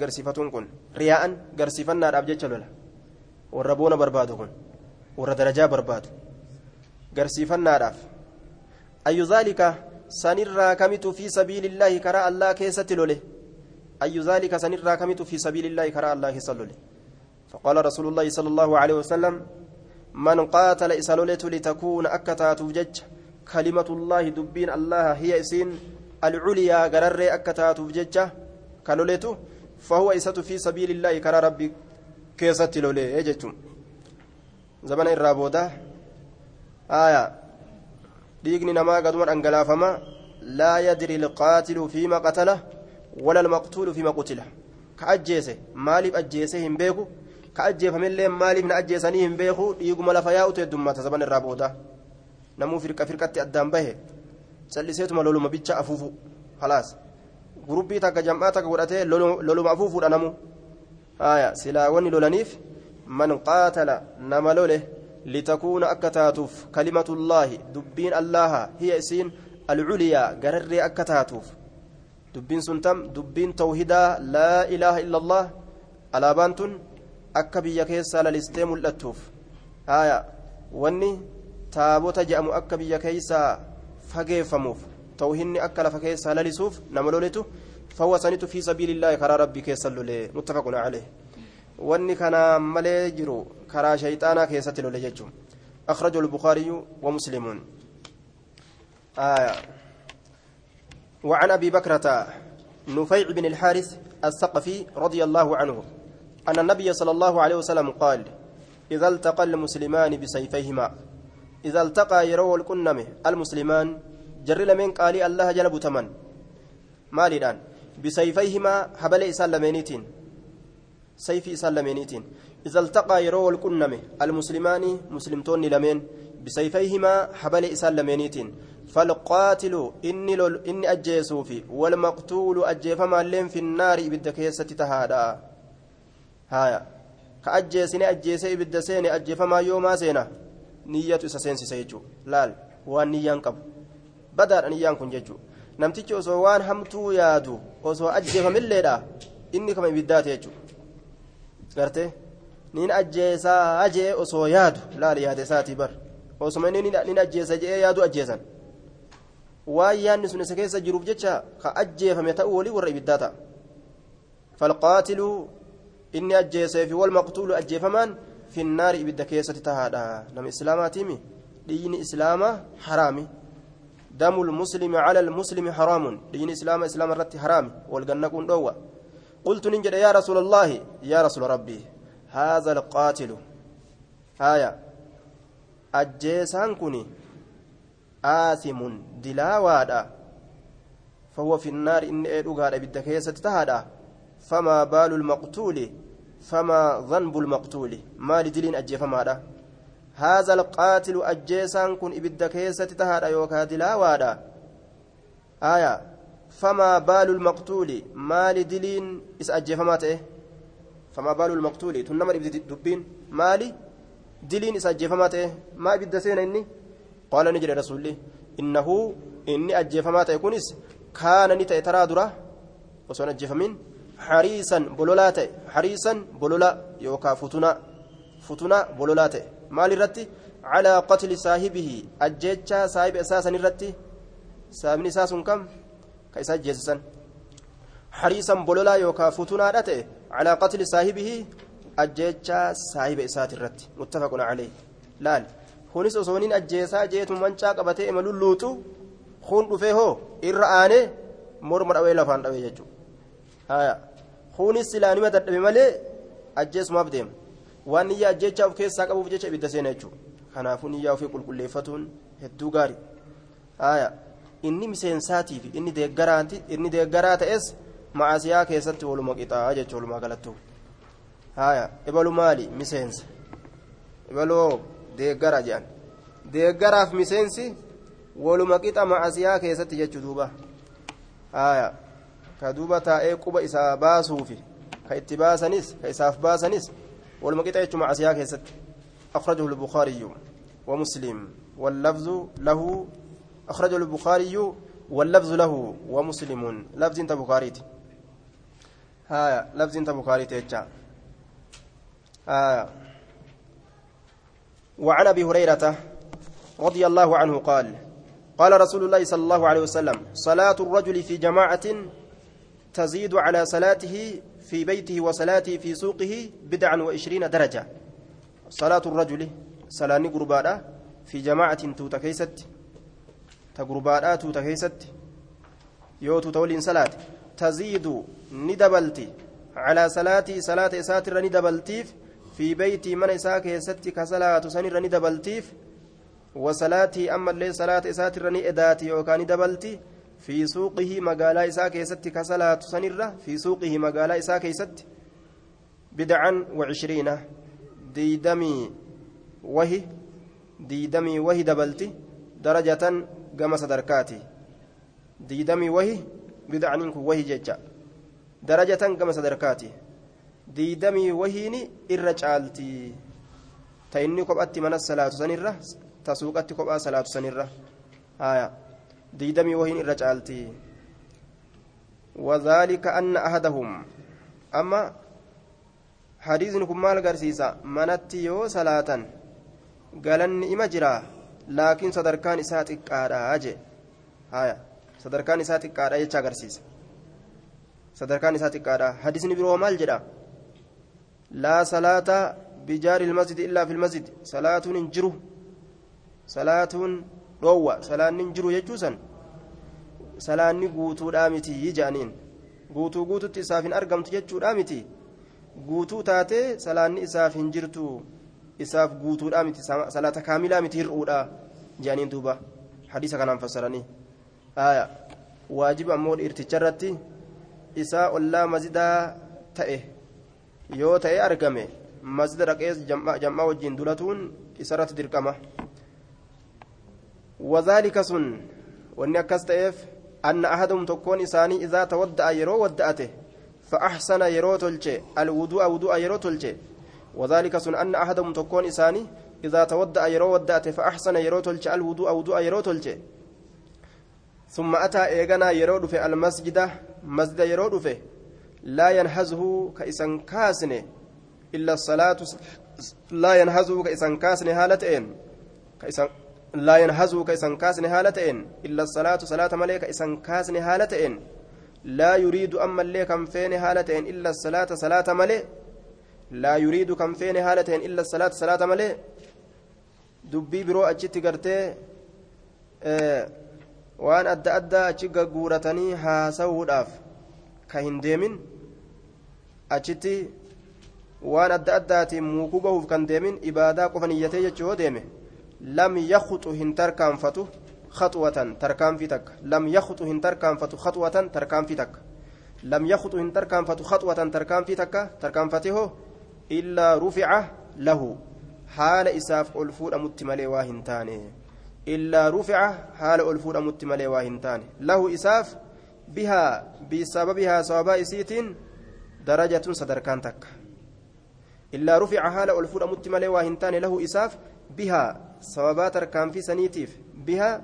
قرسيفتون كن رياء قرسيفنا راب جيتش لولا والربون بربادو كن ور درجة بربادو قرسيفنا راف أي ذلك سنرى كمت في سبيل الله كرا الله كيسة لوله أي ذلك سنرى كمت في سبيل الله كرا الله كيسة لوله فقال رسول الله صلى الله عليه وسلم من قاتل إسالولته لتكون أكتات جج كلمة الله دبين الله هي إسين العليا قرر أكتات ججه كالوليتو فهو إسات في سبيل الله كرا ربي كيست لولي يجتم زمن الرابودة آية ديقني نما قدوان أنقلافما لا يدري القاتل فيما قتله ولا المقتول فيما قتله كأجيسه مالف أجيسه هم بيكو كأجيف من لين مالف نأجيسني هم بيكو ديقم لفياء تدمة زمن الرابودة نمو فرقة فرقة أدام به سلسيتما لولو مبيتشا أفوفو خلاص gurubbii takka jam'aa takka godhatee loluma afuufuudha namu haya silaa wanni lolaniif man qaatala nama lole litakuuna akka taatuuf kalimatullaahi dubbiin allaha hiya isiin alculiyaa gararree akka taatuuf dubbiin sun tam dubbiin tawhidaa laa ilaaha illa allah alaabaan tun akka biyya keessaa lalistee mul'attuuf haya wanni taabota je'amu akka biyya keessaa fageeffamuuf توهني أكل فكيس للسوف نملولته فهو سنت في سبيل الله كرى ربي كيس اللولي متفق عليه واني كان ملي جرو كرى شيطانا كيسة اللولي أخرجه البخاري ومسلم آية وعن أبي بكرة نفيع بن الحارث الثقفي رضي الله عنه أن النبي صلى الله عليه وسلم قال إذا التقى المسلمان بسيفيهما إذا التقى يرو الكنم المسلمان lameen qaalii allaha jala butaman maaliidhaan bisayfayhimaa habale isaan lameeniitiin sayfii isaan lameeniitiin إذا التقى يرو الكنمه المسلمان مسلمتون لمن بسيفيهما حبل إسال لمنيتين فالقاتل إني لول إني أجيسو في والمقتول أجيفما لين في النار بالدكيسة تهادا هايا كأجيسني أجيسي بالدسين أجيفما يوما سينا نية إساسين سيجو لال وان نيان قبل badaadha niyyaan kun jechuudha namtichi osoo waan hamtuu yaadu osoo ajjeefamilleedha inni kama ibiddaate jechuudha gartee nin ajjeesaa ajee osoo yaadu laali yaada isaatii bar osoma inni nin ajjeesa jedhee yaadu ajjeesan waan yaanni sun isa keessa jiruuf jecha ka ajjeefame ta'uu walii warra ibiddaa ta'a falqaatilu inni ajjeesee fi walmaqtuulu ajjeefamaan finnaari ibidda keessatti tahaadha nama islaamaatiimi dhiigni islaamaa haraami damu lmuslimi cala almuslimi haraamun dhiigni islaama islaama irratti haraami walgannaquun dhoowwa قلت ننجد يا رسول الله يا رسول ربي هذا القاتل هايا أجيسان كني آثم دلاوادا فهو في النار إن إدوغاد بالدكيسة تهادا فما بال المقتول فما ذنب المقتول ما لدلين أجيف ماذا هذا القاتل أجيسان كن بالدكيسة تهادا يوكا دلاوادا آية فما بال المقتول ما لدلين إس أجيف ماته فما بال المقتول تنمر دبين مالي دلين إس أجيف ماته ما بدسين إني قال نجري رسولي إنه إني أجيف ماته يكونس كان نتا ترى درا وسون أجيف من حريصا بلولات حريصا بلولا يوكا فتنا فتنا بلولات مال الرتي؟ على قتل صاحبه أجيتشا صاحب أساسا الرتي. سامني ساس كم؟ كيسا جيسسا حريصا بلولا يوكا فتنا رتي على قتل صاحبه أجيتشا صاحب أسات الرتي. متفق عليه. laal kunis osoo nin ajjeesaa jeetu mancaa qabatee imaluun luuxu kun dhufee hoo irra aanee morma dhawee lafaan dhawee jechuudha. Kunis silaanima dadhabe malee ajjeesumaaf deema. Waan niyyaa ajjeechaa of keessaa qabuuf jecha ibidda seena jechuudha. Kanaafuu niyyaa ofii qulqulleeffatuun hedduu gaarii inni miseensaatiif inni deeggaraa ta'es macaasiyaa keessatti waluma qixaa jechuudha walumaa galattuu. Ibalu maali? Miseensa. Ibaloo deeggara jedhan deeggaraaf miseensi waluma qixa macaasiyaa keessatti jechuu duuba haya ka duuba taa'ee quba isaa baasuufi ka itti baasanis ka isaaf baasanis waluma qixa jechuu macaasiyaa keessatti أخرجه البخاري ومسلم واللفظ له أخرجه البخاري واللفظ له ومسلم لفظ انت بخاري هايا لفظ انت بخاري تيجا هايا وعن أبي هريرة رضي الله عنه قال قال رسول الله صلى الله عليه وسلم صلاة الرجل في جماعة تزيد على صلاته في بيته وصلاته في سوقه بدعا وعشرين درجة. صلاة الرجل صلاني قربادا في جماعة توتا كيست تقربادا توتا كيست يوتو تولين صلاة تزيد ندبلتي على صلاتي صلاة إساتر ندبلتيف في بيتي من إساك يستي كصلاة سنر ندبلتيف وصلاتي أما اللي صلاة إساتر إداتي وكان دبلتي في سوقه مقالا إساك يستي كصلاة سنر في سوقه مقالا إساك يستي بدعا وعشرين ديدمي وهي ديدمي وهي دبلتي درجة قم صدركاتي ديدمي وهي بدعا وهي ججا درجة قم صدركاتي diidamii wahiini irra caalti. Ta inni kophatti mana salaatu sanirra ta suuqatti kophaa salaatu sanirra. Haya diidamii wahiin irra caalti. وذلك أن أحدهم أما حديث كن مال غرسيسا منتي يو صلاة قالن إما جرا لكن صدركان إساتك قادا أجي هايا صدركان إساتك قادا يجا غرسيسا صدركان إساتك قادا حديث نبي مال جرا لا صلاة بجار المسجد إلا في المسجد صلاة ننجرو صلاة روى صلاة ننجرو يجوسا صلاة نقوتو دامتي يجانين hin argamtu jechuudha miti guutuu taate salaanni isaaf hin jirtu isaaf guutuudha miti salaata kaamilaa miti hir'uudha jedhaniin duuba hadiisa kanaan fassaranii aya waajiba ammoo dhiirticha irratti isaa ollaa mazidaa ta'e yoo ta'e argame masjida dhaqee jam'aa wajjin dulatuun isarratti dirqama wadhaalika sun wanni akkas ta'eef anna ahadum tokkoon isaanii idaa tawadda'a yeroo wadda'ate فأحسن يرو تلجي الوضوء وضوء يرو تلجي وذلك سن أن أحدهم تكون إساني إذا تودع يرو ودأت فأحسن يرو تلجي الوضوء وضوء يرو تلجي ثم أتى إيغانا يرو في المسجد مسجد يرو في لا ينهزه كإسان كاسنه إلا الصلاة لا ينهزه كإسان كاسنه هالتين كإسان haala ta'een illa salaatu salaata malee ka isan kaasne haala ta'een laa yuriidu ammallee kan feene haala ta'een illa salaata salaata malee laa yuriidu kan feene haala ta'een illa salaata salaata malee dubbii biroo achitti gartee waan adda addaa achi gagguuratanii haasawuudhaaf ka hin deemin achitti waan adda addaatiin muukuu bahuuf kan deemin ibaadaa qofa niyyatee jechuu yoo deeme lam yakuxu hin tarkaanfatu khaxwatan tarkaanfii takka lam yakuxu hin tarkaanfatu khaxwatan tarkaanfii takka lam yakuxu hin tarkaanfatu khaxwatan tarkaanfii takka tarkaanfate hoo illaa rufica lahu haala isaaf ol fuudhamutti malee waa hin taane illaa rufica haala ol fuudhamutti malee waa hin taane lahu isaaf bihaa bisababihaa sababaa isiitiin darajatun sadarkaan takka illaa rufica haala ol fuudhamutti malee waa hin taane lahu isaaf bihaa sababaa tarkaanfii saniitiif bihaa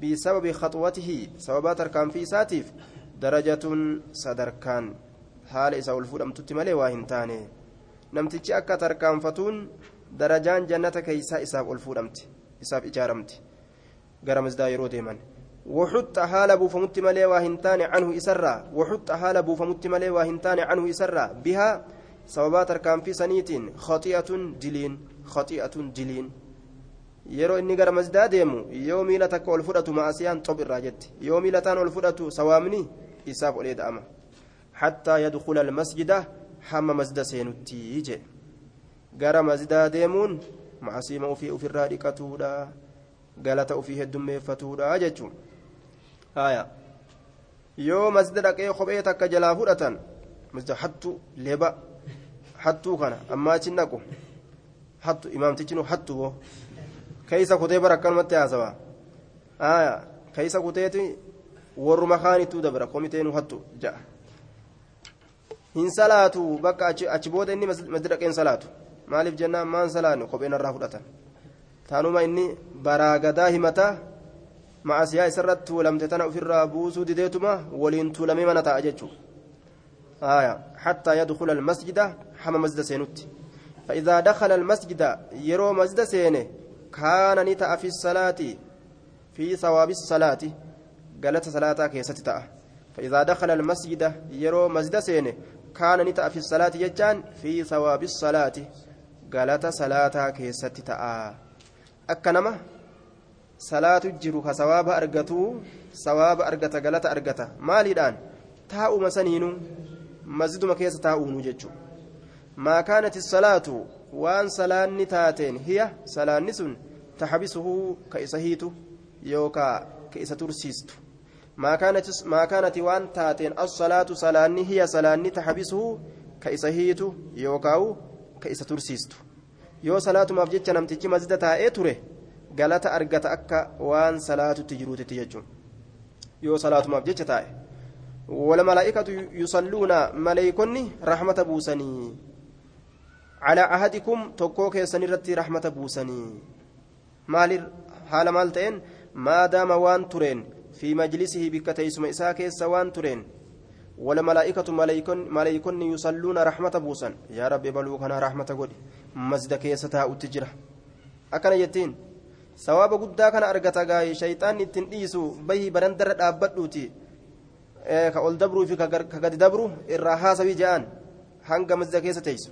bisababi khaxwatihi sababaa tarkaanfii isaatiif darajatun sadarkaan haala isaa ol fuudhamtutti malee waa hin taane namtichi akka tarkaanfatuun darajaan jannata keeysaa isaaf ol fuudhamti isaaf ijaaramti وحط حال بوفمت ملي واهنتان عنه إسرا وحط حال بوفمت ملي واهنتان عنه إسرا بها سببات كان في سنيت خطيئة دلين خطيئة دلين inni gara masdaa deemu yoo miila takka ol fudhatu maasiyaan xob irraa jetti yoo miila taan ol fudhatu sawaamni isaaf olee da'ama hattaa yadkula almasjida hamma masda seenutti je gara masdaa deemuun maasiima ofii ofirraa dhiqatuudha galata ofii heddummeeffatuudha jechuun haya yoo masda dhaqee kophee takka jalaa fudhatan masda hattu leba hattuu kana ammaa achi naqu hattu imaamtichi nu hattu boo keeysa kutee bara akkanumatti haasawa haya keeysa kuteeti warruma kaanittuu dabra komitee nu hattu ja'a hin salaatu bakka achi booda inni masda dhaqeen salaatu maaliif jennaan maan salaannu kopheen irraa fudhatan taanuma inni baraagadaa himataa ma'asiyaa isarratti tuulamte tana ofirraa buusuu dideetuma waliin tuulamee mana ta'a jechuudha. حتى يدخل المسجد حما مسجد سينوت فإذا دخل المسجد يرو مسجد سينه كان نتأ في الصلاة في ثواب الصلاة قالت صلاة كيست فإذا دخل المسجد يرو مسجد سينه كان نتأ في الصلاة يجان في ثواب الصلاة قالت صلاة كيست تأ أكنما صلاة جرو كثواب أرقتو ثواب أرقت قالت أرقت مالي الآن تاء مسنين مسجد كيس تاؤون جتشو ما كانت الصلاة وان صلاة تاتين هي صلاة نسن تحبسه كإسهيت يوكا كإس ترسيست ما كانت ما كانت وان تاتين الصلاة صلاة هي صلاة تحبسه كإسهيت يوكاو كإس ترسيست yoo salaatumaaf jecha namtichi masjida taa'ee ture galata argata akka waan salaatutti jiruutitti jechuun. Yoo salaatumaaf jecha taa'e والملائكة يصلون ملائكني رحمة بوسني على أحدكم توكوك سنرتي رحمة بوسني مال حال مالتين ما دام وان ترين في مجلسه بكتيس مئساك سوان ترين والملائكة ملائكن ملائكن يصلون رحمة بوسن يا رب بلوكنا رحمة قولي مسجد كيستا أتجرة أكن يتين ثواب قدا كان أرقتا غاي شيطان التنديسو بيه برندر أبدوتي ka ol dabruu fi ka gadi dabru irraa haasawii je'an hanga masjida keessa teessu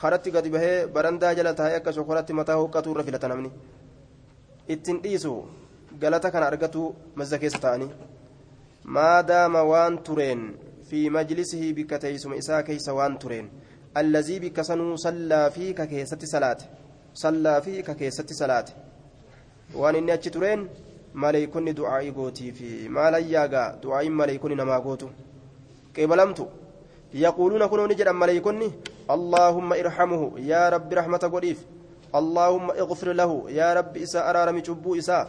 karatti gadi bahee barandaa jala taa'ee akka shokoratti mataa huqqatu irra filata namni ittiin dhiisu galata kana argatu masjida keessa ta'anii maadaama waan tureen fi majlisihi bikka teessuma isaa keessa waan tureen allazii bikka sanuu sallaa fi ka keessatti salaate sallaa fi ka keessatti salaate waan inni achi tureen maleeykonni du'aa'ii gootii fi maalayyaagaa du'aa'iin maleeykonni namaa gootu qeebalamtu yaquuluuna kunoo ni jedhan maleeykonni allaahumma irhamuhu yaa rabbi rahmata godhiif allaahumma ighfir lahu yaa rabbi isa araarami cubbuu isaa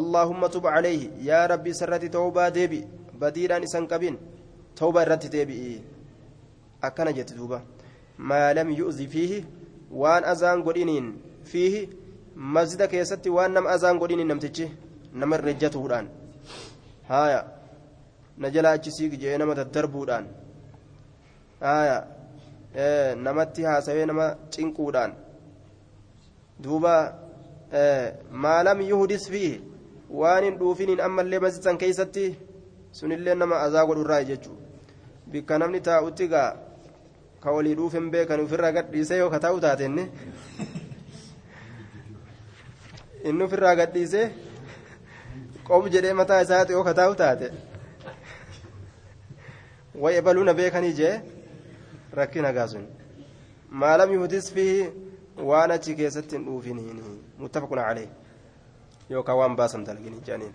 allaahumma tub calayhi yaa rabbi isa irratti tawbaa deebi badiidhaan isan qabin tawbaa irratti deebi'i akkana jetti duuba maa lam yu'zi fiihi waan azaan godhiniin fiihi masjida keessatti waan nama azaan godhiniin namtichi nama irrejjatuudhaan haaya na jalaa achi siigi jee nama daddarbuudhaan haaya namatti haasawee nama cinquudhaan duuba maa lam yuhdis fiihi waan hin dhuufiniin ammallee masjidan keeysatti sunillee nama azaa godhurraa jechuu bikka namni taa'utti gaa ka walii dhuufen beekan ofirraa gadhiisee yoo ka taa'u taatenne inni ofirraa gadhiisee qob jedhee mataa isaati yoo ka taa'u taate way ebaluuna beekanii jee rakkina gaasun maalam yuhdis fiihi waan achi keessatti hin dhuufiniin muttafaqun calee yookaan waan baasan dalgin jaaniin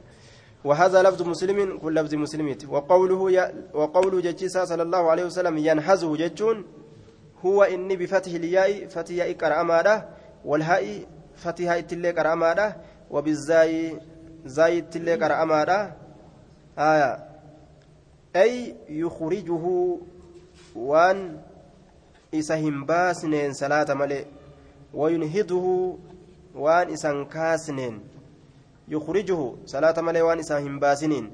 وهذا لفظ مسلم كل لفظ مسلم وقوله ي... وقوله جتشيسا صلى الله عليه وسلم ينهزه جتشون هو إني بفتح الياء فتح ياء كرامة والهاء فتح هاء تلي كرامة وبالزاي زاي تلي كرامة آية أي يخرجه وان إسهم باسنين صلاة ملئ وينهضه وان إسان كاسنين يخرجه صلاة ملئ وان إسان باسنين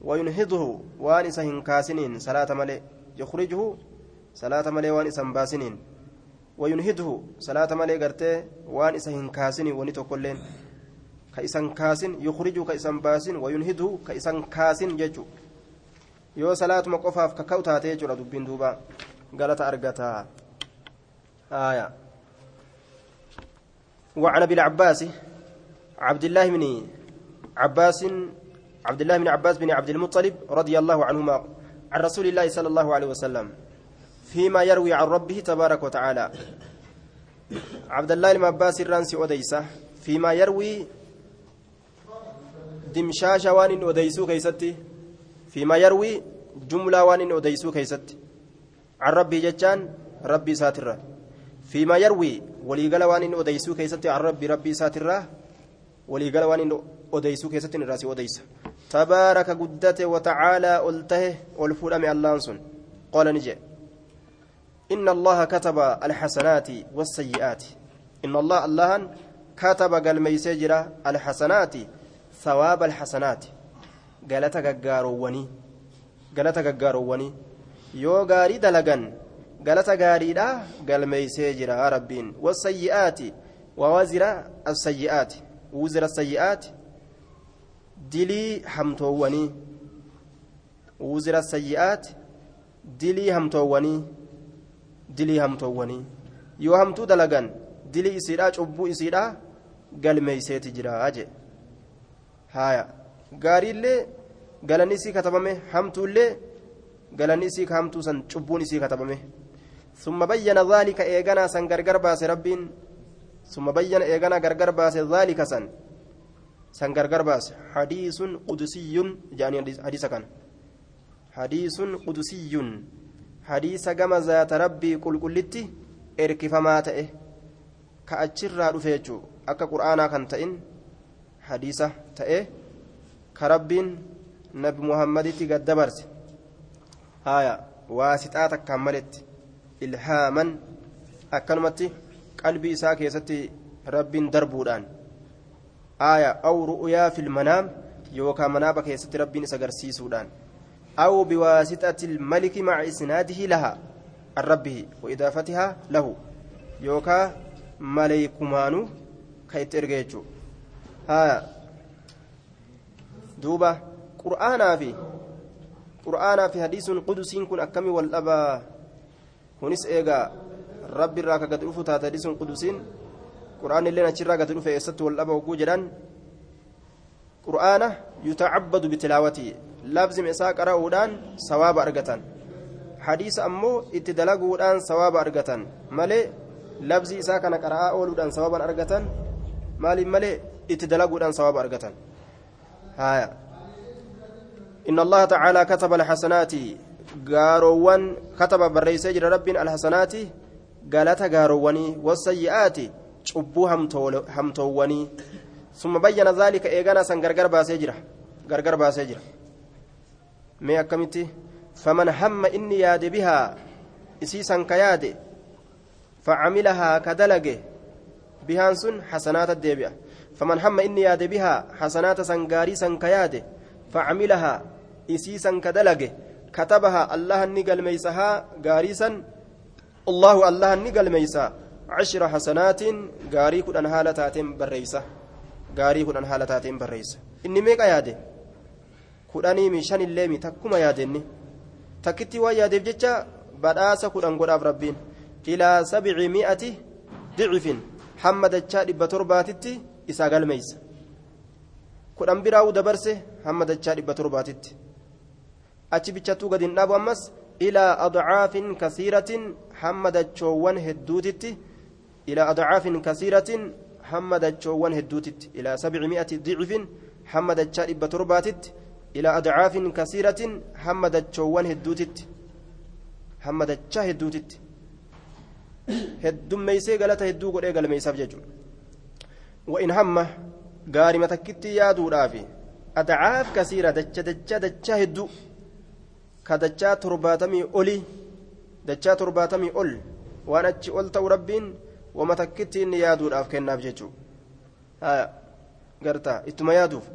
وينهضه وان إسان كاسنين صلاة ملئ يخرجه صلاة ملئ وان إسان باسنين وينهضه صلاة ملئ قرتي وان إسان كاسنين ونتو كلين كإسان كاسن يخرجه كإسان باسن وينهضه كإسان كاسن يجو yoo salaatuma qofaaf kaka'u taate jechuudha dubbiin duuba galata argataa آية. وعن أبي العباس عبد الله بن عباس عبد الله بن عباس بن عبد المطلب رضي الله عنهما عن رسول الله صلى الله عليه وسلم. فيما يروي عن ربه تبارك وتعالى. عبد الله بن عباس الرانسي أديسة فيما يروي دمشاش وان أديسو كيستي فيما يروي جملة وان أديسو كيستي. عن ربه جتان ربي ساترة. فيما يروي وليقال وان أديسو كيستي عن ربي ربي ساترة. وليقال وان أديسو كيستي راسي أديس تبارك قدته وتعالى ألته والفلم اللانسون قال نجي. إن الله كتب الحسنات والسيئات إن الله الله كتب قال ميسجرة الحسنات ثواب الحسنات قالت قارووني قالت قارووني yoo gaarii dalagan galata gaariidha galmeeysee jira rabbiin wasayyi'aati wawazira asayyi'aati wuzira asayyi'aati dilii hamtoowwanii wuzira asayyi'aati dilii hamtoowwanii dilii hamtoowwanii yoo hamtuu dalagan dilii isiidha cubbuu isiidha galmeeyseeti jira jee haya gaariillee galanni isii katabame hamtuullee galanni isii hamtuu san cubbuun isii katabame ثم بين ذلك إيغانا سن غرغر باس ربين ثم بين إيغانا غرغر باس ذلك سن سن غرغر باس حديث قدسي جاني حديث كان حديث قدسي hadiisa gama zaata rabbii qulqullitti erkifamaa ta'e ka achirraa dhufe jechuu akka qur'aanaa kan ta'in hadiisa ta'e ka rabbiin nabi muhammaditti gad dabarse haaya waasixaa takkaan maletti ilhaaman akkanumatti qalbii isaa keessatti rabbiin darbuudhaan haaya awru uyaa filmanaam yookaan manaaba keessatti rabbiin isa garsiisuudhaan. Aw biwaasixati ilmaliki maca isnaadihi laha an rabbihi wa idaafatihaa lahu yookaan maleeykumaanu ka itti erga jechuu haya duuba qur'aanaa fi qur'aanaa fi hadiisuun qudusiin kun akkamii wal dhabaa kunis eegaa rabbi irraa ka gadi dhufu taate hadiisuun qudusiin qur'aan illee achirraa gadi dhufe labzim isaa qara'uudhaan sawaaba argatan hadiisa ammoo itti dalaguudhaan sawaaba argatan malee labzii isaa kana qara'aa ooluudhaan sawaban argatan maaliin malee itti dalaguudhaan sawaaba argatan haya إن الله تعالى كتب الحسنات kataba barreessee jira rabbiin alhasanaati galata gaaroowwanii wasayyi'aati cubbuu hamtoowwanii summa bayyana zaalika eegana san gargar baasee jira gargar baasee jira mee akkamitti faman hamma inni yaade bihaa isii san ka yaade facamilahaa ka dalage bihaan sun hasanaata deebi'a faman hamma inni yaade bihaa hasanaata san gaarii san ka yaade facamilahaa isii san ka dalage كتبها الله نقل ميسها غاريسا الله الله نقل ميسا عشر حسنات غاري كدن حالتاتين بريسة غاري كدن حالتاتين بريسة إني ميقا ياده كدني مشان الليمي تكما يادني تكتي وياده بجتشا بداسة كدن قداب ربين إلى سبعمائة ضعف حمد الشاد بترباتتي إسا قلميس كدن براو دبرسه حمد الشاد بترباتتي أتي بجتو قد النابو أمس إلى أضعاف كثيرة حمد الشوان هدوتتي إلى أضعاف كثيرة حمد الشوان هدوتتي إلى سبعمائة ضعف حمد الشاد بترباتتي إلى أضعاف كثيرة حمد الشوان هدوتتي حمد الشاه هدوتتي heddummeeysee galata hedduu godhee galmeeysaaf jechuudha wa'in hamma gaarima takkitti yaaduudhaaf adcaaf kasiira dacha dacha dachaa hedduu ka dachaa torbaatamii olii dachaa torbaatamii ol waan achi ol ta'u rabbiin wama takkitti inni yaaduudhaaf kennaaf jechuudha gartaa ittuma yaaduuf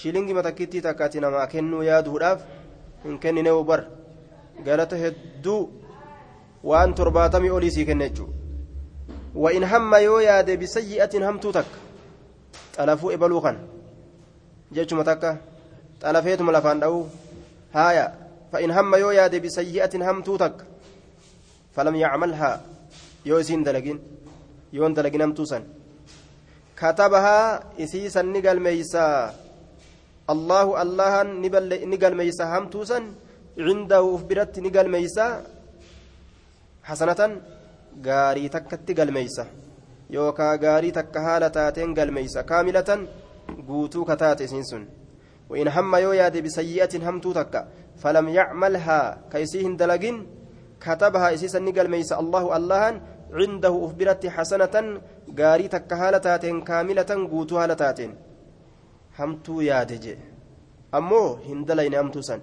shilingima takkittii takkaati namaa kennuu yaaduudhaaf hin kennine bar galata hedduu waan torbaatamii olii sii kenna jechuudha wa'in hamma yoo yaade bisayyi'atiin hamtuu takka xalafuu ebaluu kan jechuma takka xalafeetuma lafaan dha'uu haaya fa'in hamma yoo yaade bisayyi'atiin hamtuu takka falam yacmalhaa yoo isiin dalagin yoon dalagin hamtuu san katabahaa isii san ni galmeeysaa allahu allahan ni galmeeysa hamtuu san cindahu uf biratti ni galmeeysaa hasanatan gaarii takkatti galmeeysa yookaa gaarii takka haala taateen galmeeysa kaamilatan guutuu kataate isiin sun وإن هم يو ياد بسيئة همتو تكا فلم يعملها كيسيهن دلقين كتبها إسيسا نقل ميس الله الله عنده أخبرت حسنة قاري تكهالة تاتين كاملة hamtuu yaade jee. Ammoo hin dalayne hamtuu san.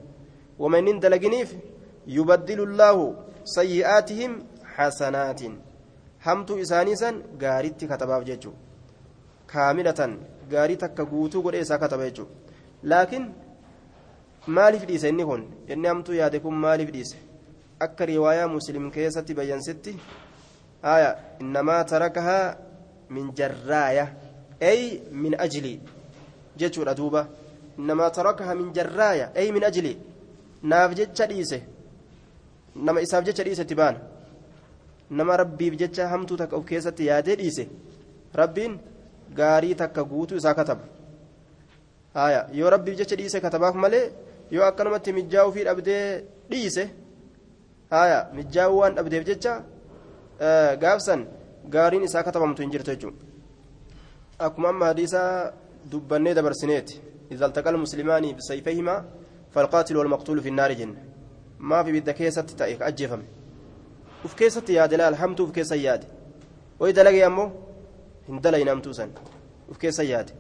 Wama inni hin dalaginiif yubaddilu llaahu sayyi'aatihim xasanaatiin hamtuu isaanii san gaaritti katabaaf jechuu kaamilatan gaarii takka guutuu godhe isaa kataba jechuu laakiin maaliif dhiise inni kun? Inni hamtuu yaade kun maaliif dhiise? Akka riwaayaa muslim keessatti bayyansitti aya innamaa tarakahaa min jarraaya ay min ajlii jechuudha duuba innamaa tarakahaa min jarraaya ay min ajlii naaf jecha dhiise nama isaaf jecha dhiisetti baana nama rabbiif jecha hamtuu takka of keessatti yaadee dhiise rabbiin gaarii takka guutuu isaa kataba haya yoo rabbiif jecha dhiise katabaaf malee yoo akkanumatti mijjaa'uu fi dhabdee dhiise haya mijjaa'uu waan dhabdeef jecha gaafsan gaariin isaa katabamtu hin jirtu jechuudha akkuma amma hadiisaa dubbannee dabarsineeti إذا التقى المسلمان بسيفيهما فالقاتل والمقتول في النار ibidda keessatti ta'e ka ajjeefame uf keessatti yaade laal hamtuu uf keessa yaade way dalage ammoo hin dalayne hamtuu san uf keessa yaade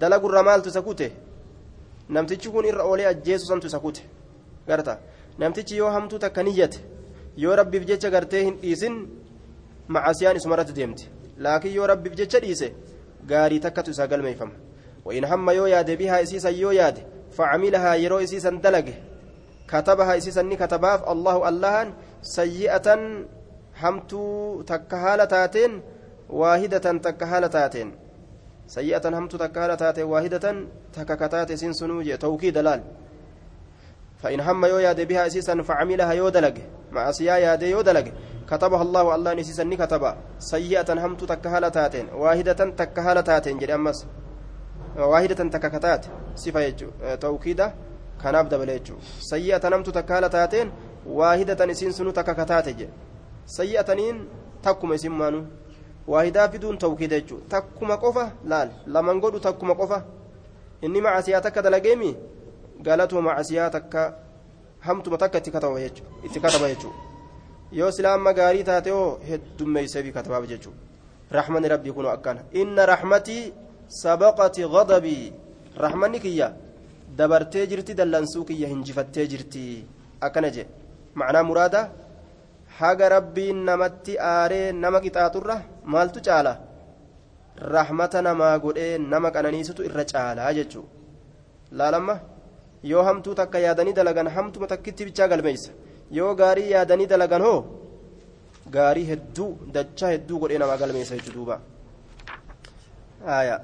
dalagurra maaltu isa kute namtichi kun irra oolee ajjeesu santu isa kute garta namtichi yoo hamtuu takka niyyate yoo rabbiif jecha gartee hin dhiisin macasiyaan isumarratti deemti laakiin yoo rabbiif jecha dhiise gaarii takkatu isaa galmeeffama. وإن هم يو ياد بها إسيسا يو ياد فعملها يرو إسيسا دلقه كتبها إسيسني كتباف الله اللهن سيئة همتو تكهالة تاتين واحدة تكهالة تاتين سيئة همتو تكهالة تاتين واحدة تككتات سنسنوجي توكيد دلال فإن هم يو ياد بها إسيسا فعملها يو دلق مع سيا ياد يو دلق كتبها الله الله نسيسني كتبا سيئة همتو تكهالة تاتين واحدة تكهالة تاتين جري أمس واحدة تككتات صفة توكيده kanaaf dabale jechuudha sayyi'ata namtu takka haala taateen waahidatan isiin sunu takka kataate jedhe sayyi'ataniin takkuma isin maanu waahidaa fiduun tawkiida jechuudha takkuma qofa laal laman godhu takkuma qofa inni macasiyaa takka dalageemi galatuma macasiyaa takka hamtuma yoo silaama gaarii taate oo heddummeessee fi katabaaf jechuudha rahmanni rabbii kunoo akkana inna rahmatii sabaqati ghadabii rahmanni kiyya dabartee jirti dallansuu kiyya hinjifattee jirti akkana jedhe macnaa muraada haga rabbiin namatti aaree nama qixaaxurra maaltu caala rahmata namaa godhee nama qananiisutu irra caalaa jechuu laalamma yoo hamtuu takka yaadanii dalagan hamtuma takkitti bichaa galmeeysa yoo gaarii yaadanii dalagan hoo? Gaarii hedduu dachaa hedduu godhee namaa galmeessa jechuu duuba. آية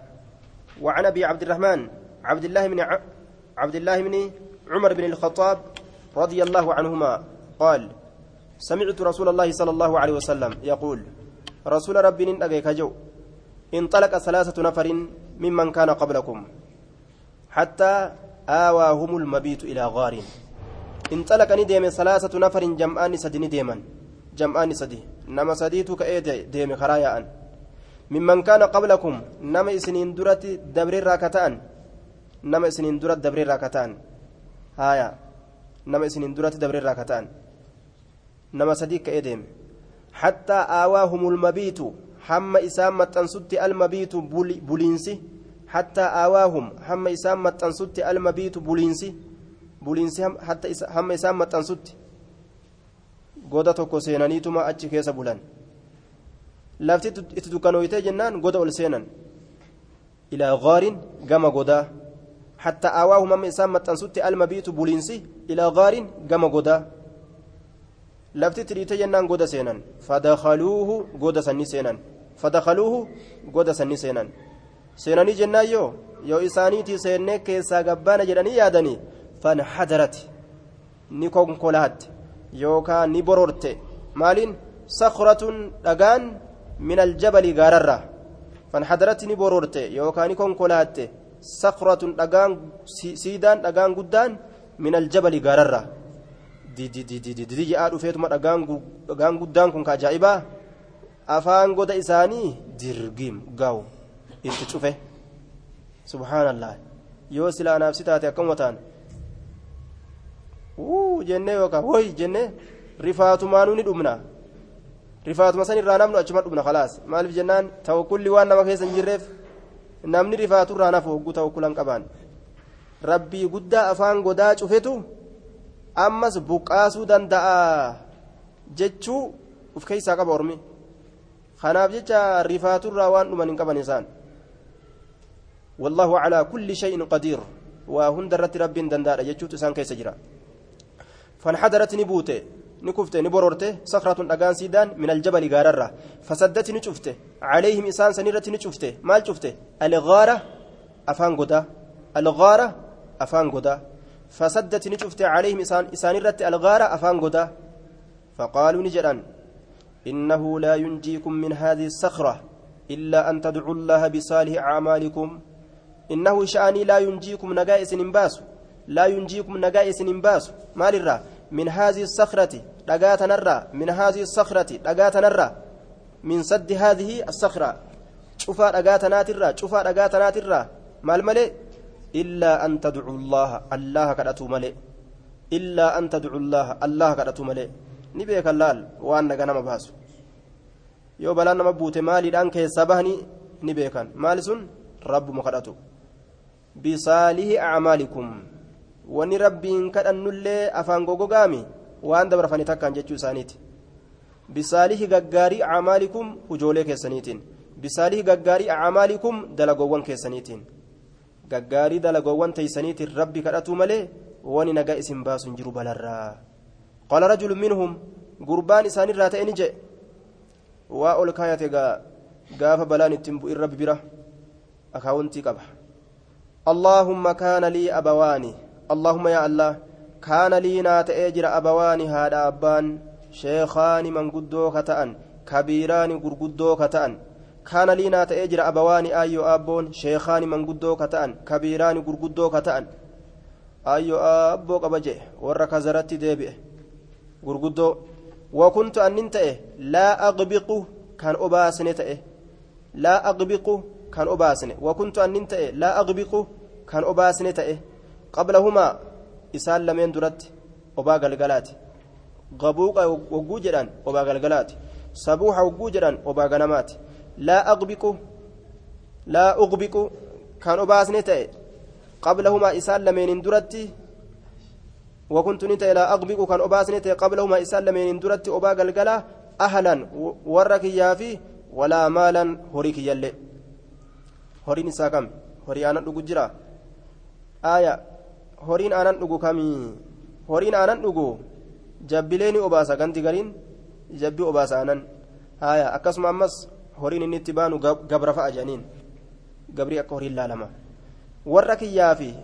وعن أبي عبد الرحمن عبد الله بن. عبد الله بن عمر بن الخطاب رضي الله عنهما قال سمعت رسول الله صلى الله عليه وسلم يقول رسول ربي نندقيك جو انطلق ثلاثة نفر ممن كان قبلكم حتى آواهم المبيت إلى غار انطلق نديم ثلاثة نفر جمعان سدي نديما جمعان سدي نما سديتك إيه ديم خرايا ممن كان قبلكم نما إسنين درت دبر راكتان نما إسنين درت دبر راكتان هايا نما إسنين درت دبر راكتان نما صديق إدم حتى آواهم المبيت حم إسام متنسد المبيت بولينسي حتى آواهم حم إسام متنسد المبيت بولينسي حتى حم إسام متنسد goda tokko seenaniituma achi keessa bulan. Lafti itti dukkanooytee jennaan goda ol seenan. Ilaa gaarin gama godaa. حتى آواهم أما إسام متنسوت المبيت بولينسي إلى غار قام غدا لفت تريتي جنان غدا سينان فدخلوه غدا سني سينان فدخلوه غدا سني سينان سيناني جنان يو يو إسانيتي سينة كيسا قبانا جراني يادني نبرورت مالين صخرة دغان من الجبل غاررة فانحدرت نبرورت يوكا نيكون كولات صخرة دغان سيدان دغان قدان من الجبل غاررة دي دي دي دي دي دي جاء رفيتما دغان دغان قدان كن كاجائبا afaan goda isaanii dirgim gaawu itti cufe. Subhaanallah. Yoo silaa anaaf si taate akkam wataan? Wuu jennee yookaan hoy jennee rifaatumaanuu ni dhumna rifaatuma san namnu achuma dhumna khalaas maaliif jennaan tawakkulli waan nama keessa hin jirreef namni rifaaturraa nafu hogguu tawakkulan qabaan rabbii guddaa afaan godaa cufetu ammas buqqaasuu danda'a jechuu uf keessaa qaba ormi kanaaf jecha rifaaturraa waan dhuman hin qaban isaan والله على كل شيء قدير وهند رت رب دندار يجوت إسان كيس جرا فانحدرت نبوته نكفته نبررته صخرة أجان سيدان من الجبل غاررة. فسدت نشفته عليهم إسان سنيرة نشفته. مال شفته؟ الغارة أفان قدا الغارة أفان قدا فسدت نشفته عليهم إسان إسانيرة الغارة أفان قدا فقالوا نجران إنه لا ينجيكم من هذه الصخرة إلا أن تدعوا الله بصالح أعمالكم. إنه شأني لا ينجيكم نجائس نباس لا ينجيكم نجائس نباس مال الرّ من هذه الصخرة دقات نرى من هذه الصخرة دقات نرى من سد هذه الصخرة. شوفا دقات ناترى شوفا دقات ناترى مال ملئ إلا أن تدعوا الله الله كدتو ملئ إلا أن تدعوا الله الله كدتو ملئ نبيك اللال وأن نما باسو yoo balaan nama buute maaliidhaan keessaa bahanii ni beekan maali sun rabbuma kadhatu bisaalihi acmaalikum wani rabbiin kadhannullee afaan gogogaami waan dabarfanii takkaan jechuu isaaniiti. Bisaalihi gaggaarii acmaalikum hujoolee keessaniitiin. Bisaalihi gaggaarii acmaalikum dalagoowwan keessaniitiin. Gaggaarii dalagoowwan teeysaniitiin rabbi kadhatuu malee wani nagaa isin baasu hin jiru balarraa. Qaala rajulu minhum gurbaan isaanirraa ta'e ni jedhe waa ol kaayate gaafa balaan ittiin bu'in rabbi bira akaawuntii qaba. Allaahumma kaana lii abawaani naa ta'ee jira abawaani haadha abbaan sheekaani manguddoo ka ta'an kabiiraani gurguddoo ka ta'an kaana lii naa ta'ee jira abawaani ayyoo abboon sheekaani manguddoo ka ta'an kabiiraani gurguddoo ka ta'an ayyoo abboo qaba jee warra kazaratti deebi'e gurguddoo وكنت أن تأه لا أغبق كان أباسن تأه لا أغبق كان أباسن وكنت أن تأه لا أغبق كان أباسن تأه قبلهما إسال لمن درت أبا قلقلات غبوق وجوجرا أبا قلقلات صبوح وجوجرا أبا غنمات لا أغبق لا أغبق كان أباسن تأه قبلهما إسال لمن درت وكنت نتا لا أغبق كان أباس نتا قبلهما إسال من درت أبا قلقلا أهلا ورك يافي ولا مالا هريك يلي هرين ساكم هري أنا نقول جرا آية هرين أنا نقول كمي هرين أنا نقول جبليني أباسا كنتي قرين jabbii obaasaanan haya akkasuma ammas horiin inni itti baanu gabra fa'a jedhaniin gabrii akka horiin laalama warra kiyyaa fi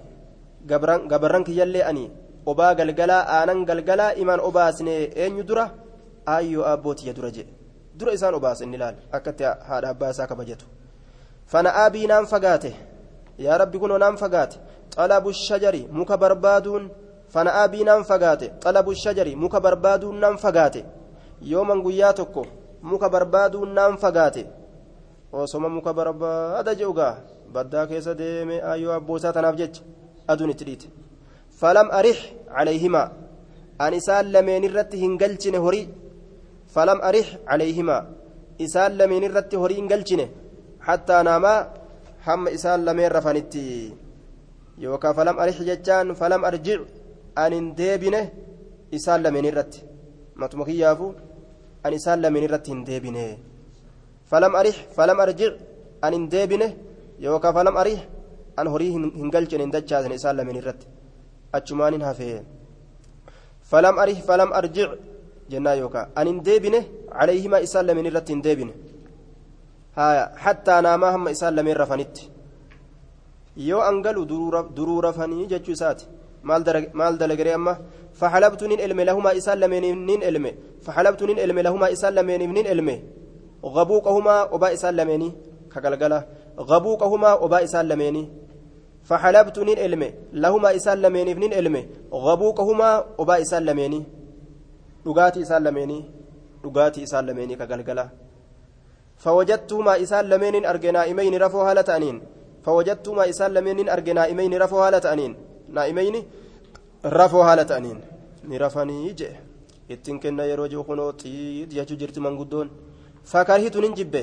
gabarran kiyyallee ani obaa galgalaa aanan galgalaa imaan obaasne eenyu dura aayyoo abbootiya dura jedhe dura isaan obaasa inni laal akkatti haadha abbaa isaa kabajatu fana'aa biinaan fagaate yaa rabbi kunoo naan fagaate xalabu shajari muka barbaaduun fana'aa biinaan fagaate xalabu shajari muka barbaaduun naan fagaate yooman guyyaa tokko muka barbaaduun naan fagaate osoma muka barbaada je'ugaa baddaa keessa deeme aayyoo abboosaa tanaaf jecha aduun itti dhiite falam arix calayhimaa an isaan lameen irratti hin galchine horii falam arix calayhimaa isaan lameen irratti horii hin galchine hattaa naamaa hamma isaan lameen rafanitti yookaan falam arix jechaan falam arjic an hin deebine isaan lameen irratti matuma kiyyaafu an isaan lameen irratti hin deebine falam arix falam arjic an hin deebine yookaan falam arix an horii hin galchine hin dachaasne isaan lameen irratti achumaan hin hafee falam arix falam arjic jennaa yookaan an hin deebine calayhimaa isaan lameen irratti hin deebine hattaa naamaa hamma isaan lameen rafanitti yoo an galu duruu rafanii jechuu isaati maal dalagaree amma فحلبت نين إلمي لهما إسان لمن نين إلمي فحلبت نين إلمي لهما إسان لمن نين إلمي غبوقهما أبا إسان لمني كقلقلة غبوقهما أبا إسان لمني فحلبت نين إلمي لهما إسان لمن نين إلمي غبوقهما أبا إسان لمني dhugaatii isaan lameenii dhugaatii isaan lameenii ka galgala fawajattuhumaa isaan lameeniin arge naa'imeyni rafoo haala ta'aniin ta'aniin naa'imeyni rafoo haala ta'aniin ni rafanii jee ittiin kenna yeroo jiru kunoo xiid jechuu jirti manguddoon fakarihitu nin jibbe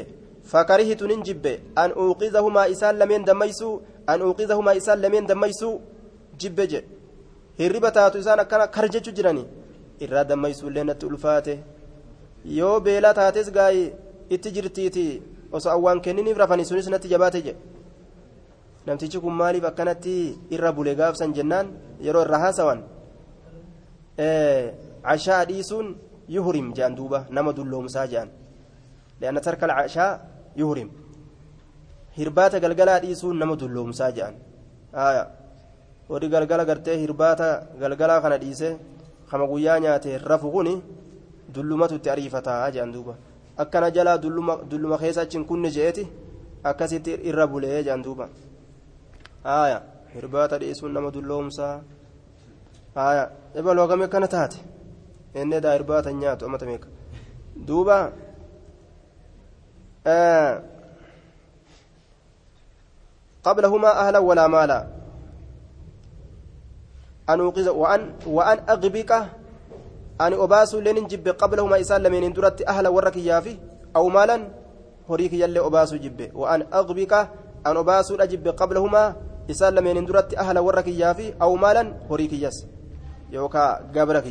fakarihitu nin jibbe an uuqizahumaa isaan lameen dammaysuu an uuqizahumaa isaan lameen dammaysuu jibbe je hirriba taatu isaan akkana kar jechuu jiranii irraa dammaysuullee natti ulfaate yoo beelaa taates gaa'ii itti jirtiiti osoo awwaan kenniniif rafanii sunis natti jabaate jedhe namtichi kun maaliif akkanatti irra bule gaafsan jennaan yeroo irra haasawan cashaa dhiisuun yuhurim jedhan duuba nama dulloomsaa jedhan leanna tarka cashaa yuhurim hirbaata galgalaa dhiisuun nama dulloomsaa jedhan warri galgala gartee hirbaata galgalaa kana dhiise kama guyyaa nyaate rafu kuni dullumatu itti ariifataa jedhan duuba akkana jalaa dulluma keessa achi hin je'eeti akkasitti irra bulee jedhan duuba haaya hirbaata dhiisuun nama dulloomsaa haaya ebaluu hagame akkana taate inni daa hirbaata hin nyaatu amata meeqa duuba قبلهما أهلا ولا مالا أن أوقظ وأن وأن أغبك أن أباس لين جب قبلهما إسال لمن درت أهلا ورك يافي أو مالا هريك يلي أباس جب أباس أجب قبلهما إسال لمن درت أهلا ورك يافي أو مالا هريك يس يوكا قبرك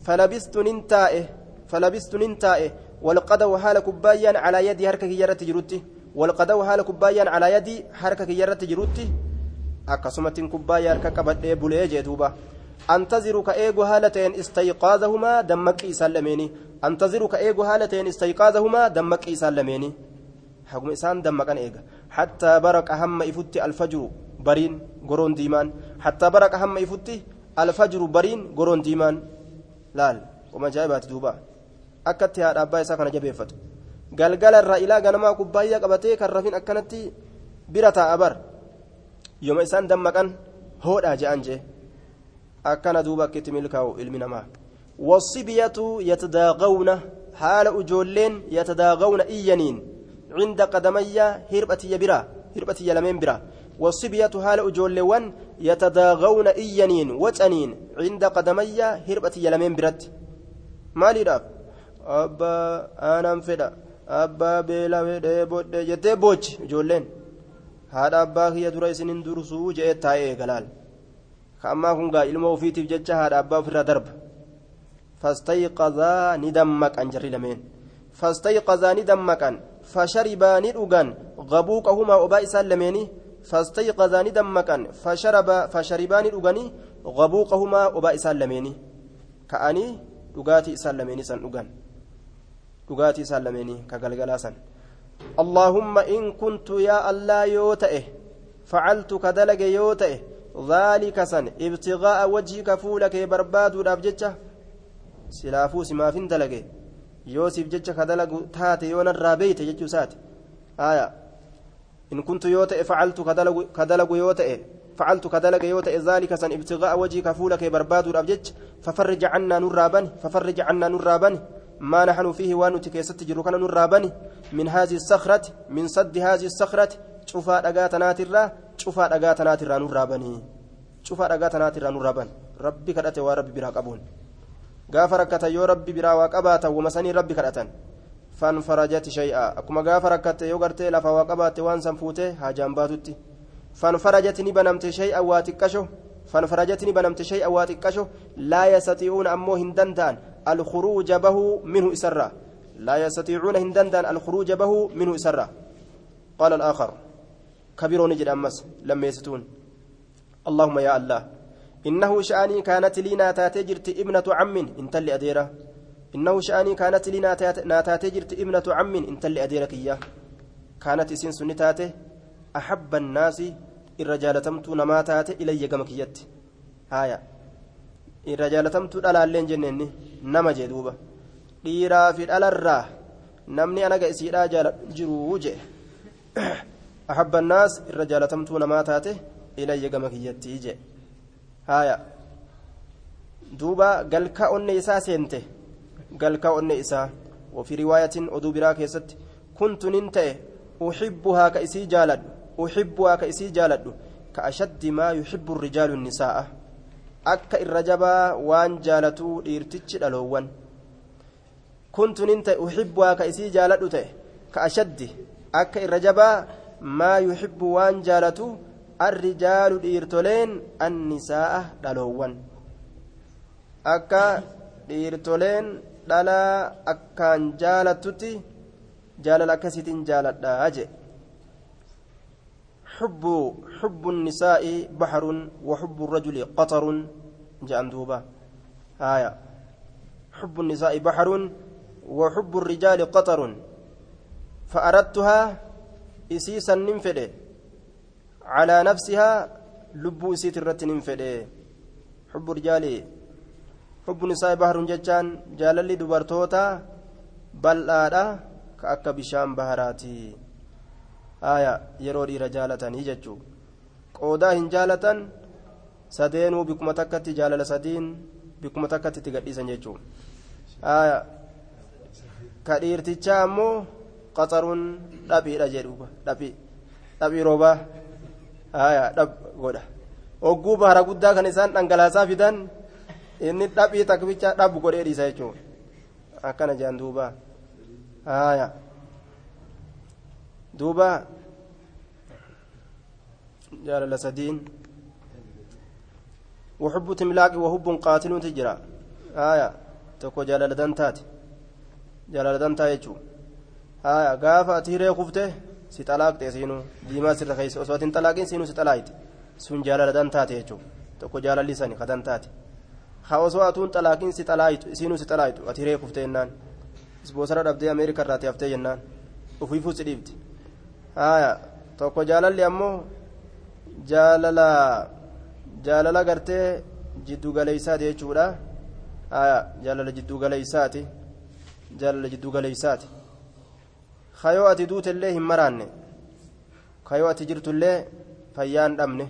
فلبست ننتائه فلبست ننتائه والقدو حال كبايا على يدي هركك يرت جروتي والقدو حال كبايا على يدي هركك يرت جروتي akkasumattiin kubbaayyaa harka qabadhee bulee jee duuba antaziru ka eegu haala ta'een istayqaazahumaa dammaqii isaan lameeni antaziru ka eegu haala ta'een istayqaazahumaa dammaqii isaan lameeni haguma isaan dammaqan eega hattaa bariin goroon diimaan hattaa baraqa hamma ifutti alfajru bariin goroon diimaan laal qoma ajaa'ibaati duuba akkatti haadha abbaa isaa kana jabeeffatu galgala irraa ilaa ganamaa kubbaayyaa qabatee kan rafin akkanatti bira taa'a bar yooma isaan dammaqan hoodhaa je'an jee akkana duuba akkitti milkaa'u ilmi namaa wasibiyatu yatadaaqawna haala ujoolleen yatadaaqawna iyyaniin cinda qadamayya hirphatiyya biraa hirphatiyya lameen biraa haala ujoolleewwan yatadaaqawna iyyaniin wacaniin cinda qadamayya hirphatiyya lameen biratti maaliidhaaf abbaa aanaan fedha abbaa beela fedhee bodhe jettee boochi ijoolleen haadha abbaa kiyya dura isinin dursuu jedhee taa'ee eegalaal ka ammaa kun gaa ilma ofiitiif jecha haadha abbaa ofirraa darba fastayqazaa ni dammaqan jarri lameen fastayqazaa ni dammaqan fasharibaa ni dhugan dhuganii gabuuqahumaa obaa isaan lameeni ka'anii dhugaatii isaan lameeni san dhugan dhugaatii isaan lameenii ka galgalaa san اللهم إن كنت يا الله يوتئه فعلت كدلج يوتئه ذلك سن ابتغاء وجهك فولك برباد ودابجتش سلافو سما فين دلج يوسف جتش كدلج تات يون الرابيت جتش سات آية إن كنت يوتئ فعلت كدلج يوتئ فعلت كدلج يوتئ ذلك سن ابتغاء وجهك فولك برباد ودابجتش ففرج عنا نرابني ففرج عنا نرابني ما نحن فيه وانو تكيست جروكنا نرابني من هذه الصخرة من صد هذه الصخرة شوفا دغاتنات الرا شوفا دغاتنات الرا نرابني شوفا دغاتنات الرا نرابن ربي كدته وربي برا قبول. غافر كتا ربي برا وقباتا ومسني ربي كدتن فانفرجت شيئا اكما غافر كتا يو غرتي لفا وقبات وان سنفوته هاجان باتوتي فانفرجت نبنمت شيئا واتكشو فانفرجت نبنمت شيئا واتكشو لا يستطيعون امو هندندان الخروج به منه اسرا لا يستطيعون هندندان الخروج به منه اسرا قال الآخر كبير نجد امس لما يستون اللهم يا الله إنه شأني كانت لي ناتاتي جرت ابنة عم انت اللي أديرة إنه شأني كانت لي ناتاتي جرت ابنة عم انت اللي أديرك إياه كانت إسين سنتاته أحب الناس الرجال تمت نماتات إلي قمكيت آية الرجال تمت ألالين جنني نما جدوبة dhiiraa fi dhalarraa namni anaga isiidhaa jiruu jee ahabba annaas irra jaalatamtuu namaa taate ilayya gama kiyyattii jee haya duuba galka onne isaa seente galka onne isaa وفي رواية أدو برا كيست كنت ننتهي أحبها كإسي جالد أحبها كإسي جالد كأشد ما يحب الرجال النساء أكا الرجبا وان جالتو إرتج الألوان كنت ننت أحبها كإسي جالد كأشد أكا الرجبا ما يحب وان جالتو الرجال dhiirtoleen annisaa'a dhaloowwan. Akka dhiirtoleen dhalaa akkaan jaalattutti jaalala akkasiitiin jaaladhaa jee. حب حب النساء بحر وحب الرجل قطر جاءن دوبا آية حب النساء بحر وحب الرجال قطر فأردتها إسيسا ننفده على نفسها لبو إسيت الرتن فدي حب الرجال حب النساء بحر ججان جالالي دبرتوتا بل ka akka bishaan baharaati aya yeroo dhiira jaalatanii jechuu qoodaa hin jaalatan sadeenuu bikkuma takkatti jaalala sadiin bikkuma takkatti itti gadhiisan jechuu aya ka dhiirtichaa ammoo qaxaruun dhaphiidha jedhuuba dhaphii dhaphii roobaa godha ogguu bahara guddaa kan isaan dhangalaasaa fidan inni dhabii takbicha dhab godhee dhiisa jechuudha akkana jaan duuba haya duuba jaalala sadiin وحب تملاق وحب قاتل تجرى آية تكو جلال دنتات جلال دنتا يجو آية غافة تيري خفته si xalaaqxe siinuu diimaa sirra keessa osoo atin xalaaqin siinuu si xalaayite sun jaalala dan taate jechuudha kadan taate haa osoo atuun xalaaqin si xalaayitu siinuu si xalaayitu ati hiree kuftee jennaan isboosara dhabdee ameerika irraati haftee jennaan ufiifuu si dhiibdi haaya tokko jaalalli ammoo jaalala jaalala gartee jiddugaleeysaati jechuudha haaya jaalala jiddugaleeysaati jaalala jiddugaleeysaati kayoo ati duutellee hin maraanne kayoo ati jirtullee fayyaan dhabne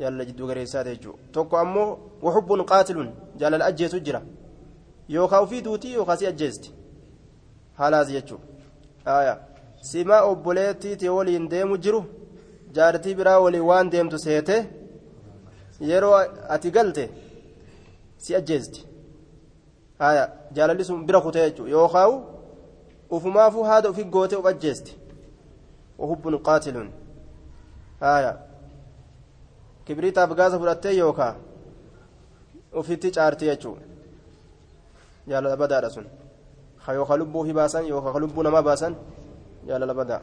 jaalala jidduu gareessaate jechuudha tokko ammoo waxubbuun qaatilun jaalala ajjeesu jira yookaan ofii duutii yookaan si ajjeesti haalaas jechuudha simaa obboleettiitii waliin deemu jiru jaartii biraa waliin waan deemtu seete yeroo ati galte si ajjeesti jaalalli sun bira kutee jechuudha yookaan. ufumaafuu haada ufi goote uf ajjeesti wahubbun qaatilun haya kibriitaaf gaasa fudhattee yookaa ufitti caarti jechuu jaalala badaadha sun. Ka yooka lubbuu fi baasan yooka ka lubbuu namaa baasan jaalala badaa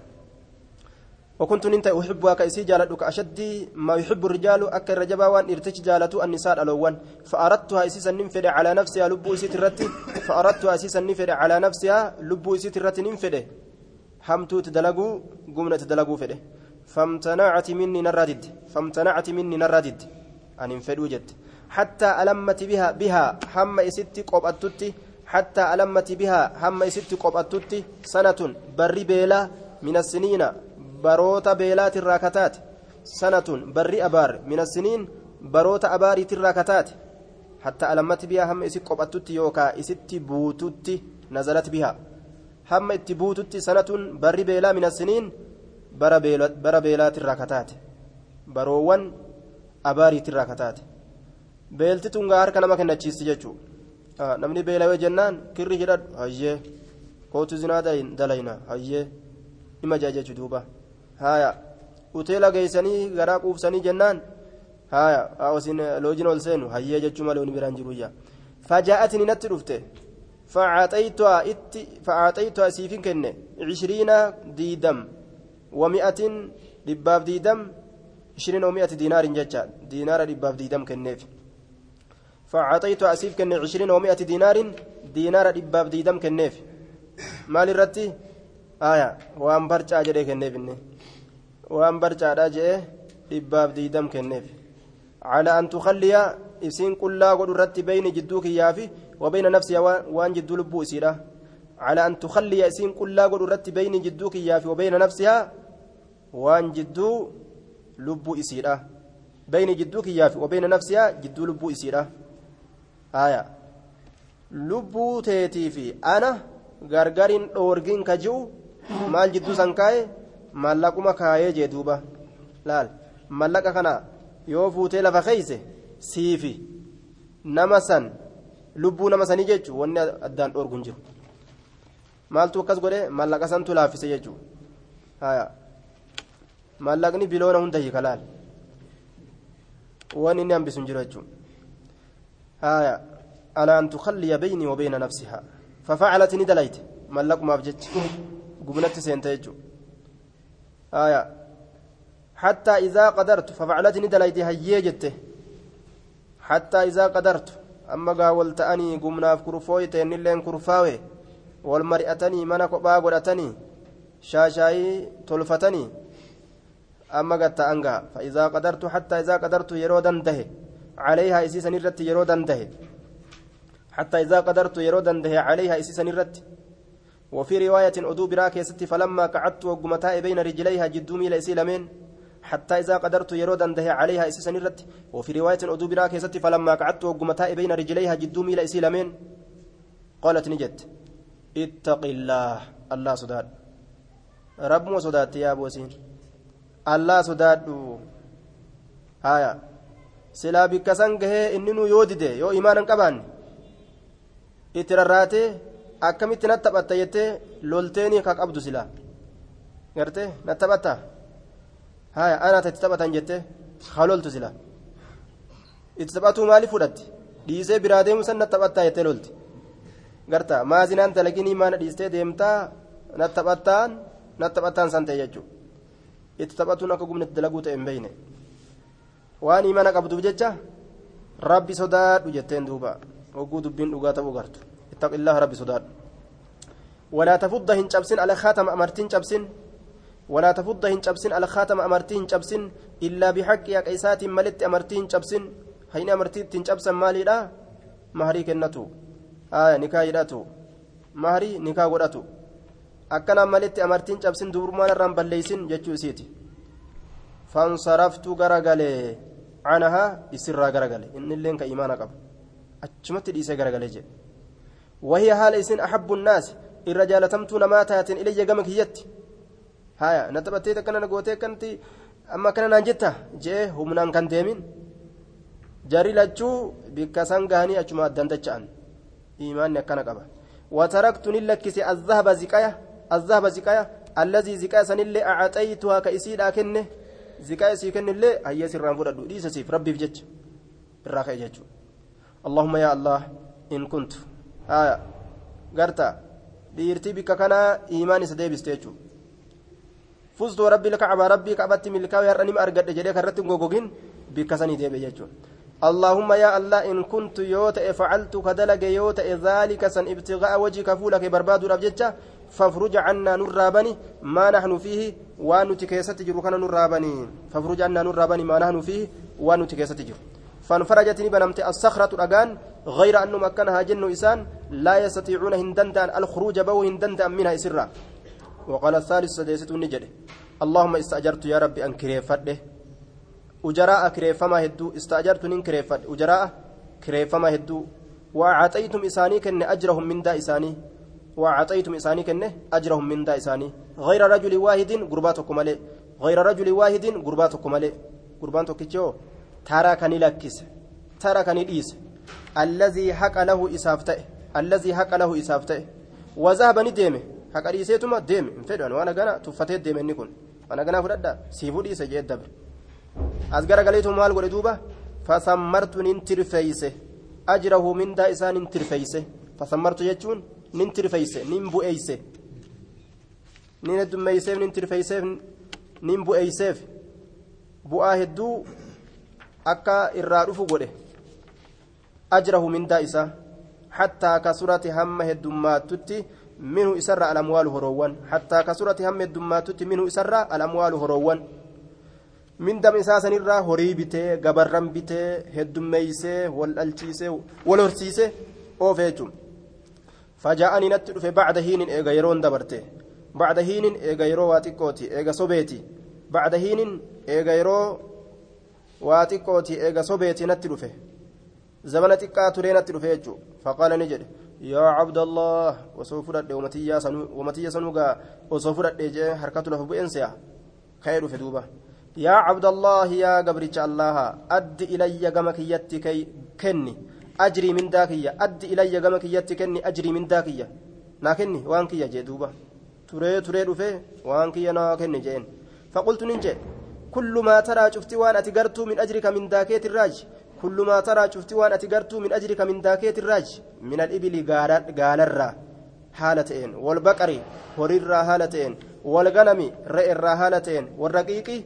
وكنت ننت أحبها كأسي جالت كأشد ما يحب الرجال أكر رجبا وان ارتج جالت النساء الألوان فأردتها أسيسا ننفد على نفسها لبو إسيت الرت فأردتها أسيسا ننفد على نفسها لبو إسيت الرت ننفد حمتو تدلقوا قمنا تدلقوا فده فامتنعت مني نردد فامتنعت مني نردد أن انفد وجد حتى ألمت بها بها هم إسيت قبأتتي حتى ألمت بها هم إسيت قبأتتي سنة بري بيلا من السنين baroota beelaatirraa kataate sanatun barri abaar min assiniin baroota abaariitirraa kataate hatta alammatti bihaa hamma isi qophattutti yookaa isitti buututti nazalati bihaa hamma itti buututti sanatun barri beelaa min assiniin bara beelaatirraa kataate baroowwan abaariitirraa kataate beelti tun gaa harka nama kennachiisti jechuu namni beelawee jennaan kirri hidhadhu hayyee kootu zinaa dalayna hayyee nima jaa jechuu duuba haya uteela geeysanii garaa quufsanii jennaan haya osin loojin ol seenu hayyee jechuu malee biraan jiruyya fajaa'atni natti dhufte فأعطيتها سيفين كنة عشرين ديدم ومئة دباب ديدم عشرين ومئة دينار جتشا دينار دباب ديدم كنف فأعطيتها سيف كنة عشرين ومئة دينار دينار دباب ديدم كنف مال الرتي آية وأن برجع جري كنف waan barcaadhaa jee dhibbaaf diidam kenneef calaa an tukhalliya isiin qullaa godhu irratti beyni jidduu kiyyaafi wabayna nafsiha waan jidduu lubbuu isiidha calaa an tukhalliya isiin qullaa godhu irratti beyni jidduu kiyyaafi wabayna nafsiha waan jidduu lubbuu isiidha. Beyni jidduu kiyyaafi wabayna nafsiha jidduu lubbuu isiidha. Aya. Lubbuu teetii fi ana gargarin dhoorgin ka ji'u maal jidduu san kaa'e? Mallaquma kaayee jee duuba. Laal. Mallaqa kana yoo fuutee lafa keeyse siifi. Nama san lubbuu nama sanii jechuun wanni addaan dhoorgu jiru. Maaltu akkas godhe mallaqa santu laaffise jechuun mallaqni biloona hunda hiika laal waan inni hambisu jiru jechuun alaa an tukhalliya bayni wa bayna nafsihaa dalayte mallaqumaaf jecha gubnatti seente jechuudha آية حتى إذا قدرت ففعلتني دليتي هيي جته حتى إذا قدرت أما قاولت أني قمنا في كرفوي تين لين كرفاوي والمرئتني من قبا قدتني شاشاي تلفتني أما قد أنقى فإذا قدرت حتى إذا قدرت يرودا ده عليها إسيسا نرت يرودا ده حتى إذا قدرت يرودا ده عليها إسيسا نرت وفي رواية أدو براك ستي فلما قعدت وقمتاء بين رجليها جدومي ليسي لمن حتى إذا قدرت يرودا ده عليها إسيسا نرت وفي رواية أدو براك ستي فلما قعدت وقمتاء بين رجليها جدومي ليسي لمن قالت نجت اتق الله الله صداد رب مو صداد يا أبو سين الله صداد آية سلا بكسان جهه إننو يودده يو إيمانا كبان اتراراتي akkamitti natti taphatta jettee lolteeni ka qabdu silaa gartee natti taphatta haya anaa itti taphatan jettee haa loltu silaa itti taphatuu maaliif fudhatti dhiisee biraa deemu san natti taphattaa jettee lolti garta maazinaan dalaginii maana dhiistee deemtaa natti taphattaan natti taphattaan san ta'e jechuudha itti taphatuun akka gumnatti dalaguu ta'e hin beeyne waan imana qabduuf jecha rabbi sodaadhu jetteen duuba hogguu dubbiin dhugaa ta'uu gartu. الله ربي صداد. ولا تفضهن شبسن على خاتم أمرتين شبسن. ولا تفضهن شبسن على خاتم أمرتين شبسن. إلا بحق يا قيسات ملت أمرتين شبسن. هين أمرتين شبسن مالي لا. مهري كنتو. آية نكاي داتو مهري نكا godhatu akkana malitti amartiin cabsin dubrummaan irraan balleeysin jechuu isiiti fansaraftu garagalee canahaa isirraa garagale innilleen ka imaana qaba achumatti dhiisee garagalee jedhe وهي حال إسن أحب الناس الرجال تمتون ما تاتن إلي جمك هيت هايا نتبتيت كان نقوتي كنت أما كان نانجتا جيه همنان كان ديمين جاري لجو بكسان غاني أجمع دندجان إيمان كان قبا وتركت نلكسي الذهب زكايا الذهب زكايا الذي زكايا سن اللي أعطيتها كإسيد أكنه زكايا سيكن اللي هي سران فرد ليس سيف ربي بجج الراخي جج. اللهم يا الله إن كنت garta dhiirtii bikka kanaa iimaan isa deebiste jechuudha فزت وربي الكعبة ربي كعبت ملكا يرني ما أرقد جدي كرت غوغوغين بكسني دي بيجو اللهم يا الله إن كنت يوت فعلت كدلج يوت ذلك سن ابتغاء وجهك فولك برباد ربجتة فافرج عنا نرابني ما نحن فيه وان تكيست جركنا نرابني فافرج عنا نرابني ما نحن فيه وان تكيست جر فانفرجتني بنمت الصخرة الأجان غير أنه مكنها جن إسان لا يستطيعون هندندان الخروج بو هندندان منها إسرا. وقال الثالث سديست النجد اللهم استأجرت يا ربي أن كريفته أجراء كريفما هدو استأجرت نين كريفت. أجراء كريفما هدو. وأعطيتم إساني كن أجرهم من دا إساني. وأعطيتم إساني كن أجرهم من دا إساني. غير رجل واحد قرباتكم عليه غير رجل واحد قرباتكم عليه قربان توكيتشو ترى كان لكس ترى كان ليس. الذي حق له إسافته. الذي حق له إسافته. وذهب نديمه. حق ليسيتما ديم فدان وانا غنا تفتت ديم نكون وانا غنا فددا سيفو ليس جيد دبر. garagaleetu maal godhe duuba fasammartu nin tirfeeyse ajrahu mindaa isaa nin tirfeeyse fasammartu jechuun nin tirfeeyse nin bu'eeyse nin heddummeeyseef nin tirfeeyseef nin bu'eeyseef bu'aa hedduu akka irraa dhufu godhe. Ajrahu mindaa isaa. Hattaa kasurati hamma heddummaattutti minhu isarra alamwaalu horoowwan. Hattaa kasurati hamma heddummaattutti minhu isarra alamwaalu horoowwan. Mindam isaa sanirraa horii bitee gabarran bitee heddummeeysee wal dhalchiisee wal horsiisee oofe jechuun dhufe bacda hiinin eega yeroon dabarte bacda hiinin eega yeroo waa xiqqooti eega sobeeti bacda hiinin eega yeroo waa xiqqooti eega sobeeti natti dhufe zabana xiqqaa turee natti dhufe jechuun faqaala ni jedhe yaa cabdallah osoo fudhadhe wamatiyya sanuugaa osoo fudhadhe jee harkatu lafa bu'een se'a ka'ee dhufe duuba. yaa cabdallahi yaa gabricha allaha addi ilayya gama kiyyatti kenni ajrii mindaa kiyya addi ilayya gama kiyyatti kenni ajrii mindaa kiyya naa kenni waan kiyya jee duuba turee turee dhufee waan kiyya naa kenni jeen faqultu nin jee kullu maa taraa cufti waan ati gartuu min ajrika min daakeetirraaj kullu maa taraa cufti waan ati gartuu min ajrika min daakeetirraaj min alibili gaalarraa haala ta'een walbaqari horiirraa haala ta'een walganami re'erraa haala ta'een warraqiiqii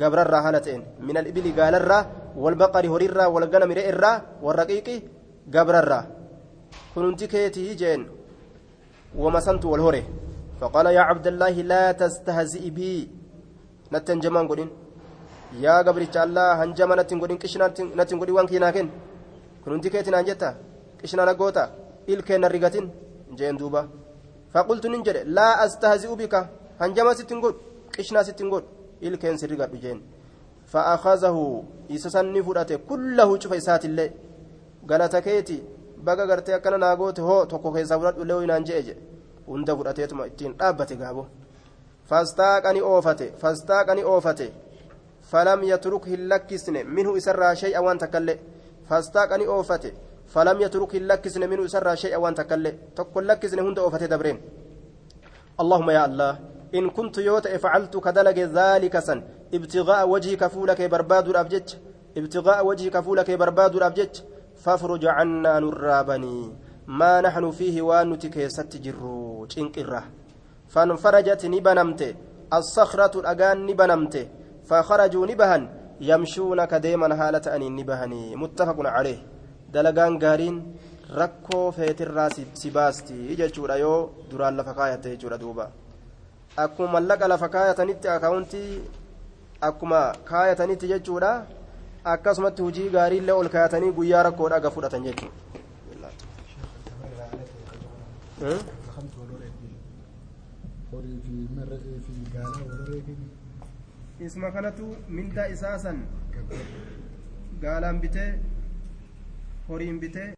gabrarraa haala ta'een min alibili gaalarraa horiirraa walganami re'erraa warraqiiqi gabrarraa kununti keetii jeen wamasantu wal hore فقال يا عبد الله لا تستهزئ بي. نتن جمان قولين يا قبرتش الله هنجما نتن قولين كشنا نتن قولين وانكي ناكن كنت كيتنا انجتا كشنا نقوتا. إلكين الرقاتين جين دوبا. فقلت ننجد لا أستهزئ بك. هنجما ستن قول كشنا ستن قول إلكين سرقات جين فأخذه إسسني فرأته كله شوف إسات الله قالت كيتي baga gartee akkana naa goote hoo tokko keessaa fudhadhu illee inaan je'e jedhe hunda fudhateetuma ittiin dhaabbate gaabo fastaaqani oofate fastaaqani oofate falam yatruk hin lakkisne minhu isarraa shay'a waan takkallee fastaaqani oofate falam yatruk hin lakkisne minhu isarraa shay'a waan takkallee tokko lakkisne hunda oofate dabreen اللهم يا الله إن كنت يوت فعلت كدلج ذلك سن ابتغاء وجهك فولك برباد الأبجج ابتغاء وجهك فولك برباد الأبجج فافرج عنا نرابني. ما نحن فيه وانتك ستجرو چنقرة. فانفرجت نبنمت. الصخرة الأجان نبنمت. فخرجوا نبهن. يمشون كديما هالة أن نبهني. متفق عليه. دلقان قارين si baasti jechuudha yoo duraan lafa kaayate jechuudha duuba akkuma mallaqa lafa kaayatanitti akaawuntii akkuma kaayatanitti jechuudha akkasumatti hujii gaariillee ol kaayatanii guyyaa rakkoodha aga fudhatan jechuudha. isma kanatu mindaa isaa san gaalaan bitee horiin bitee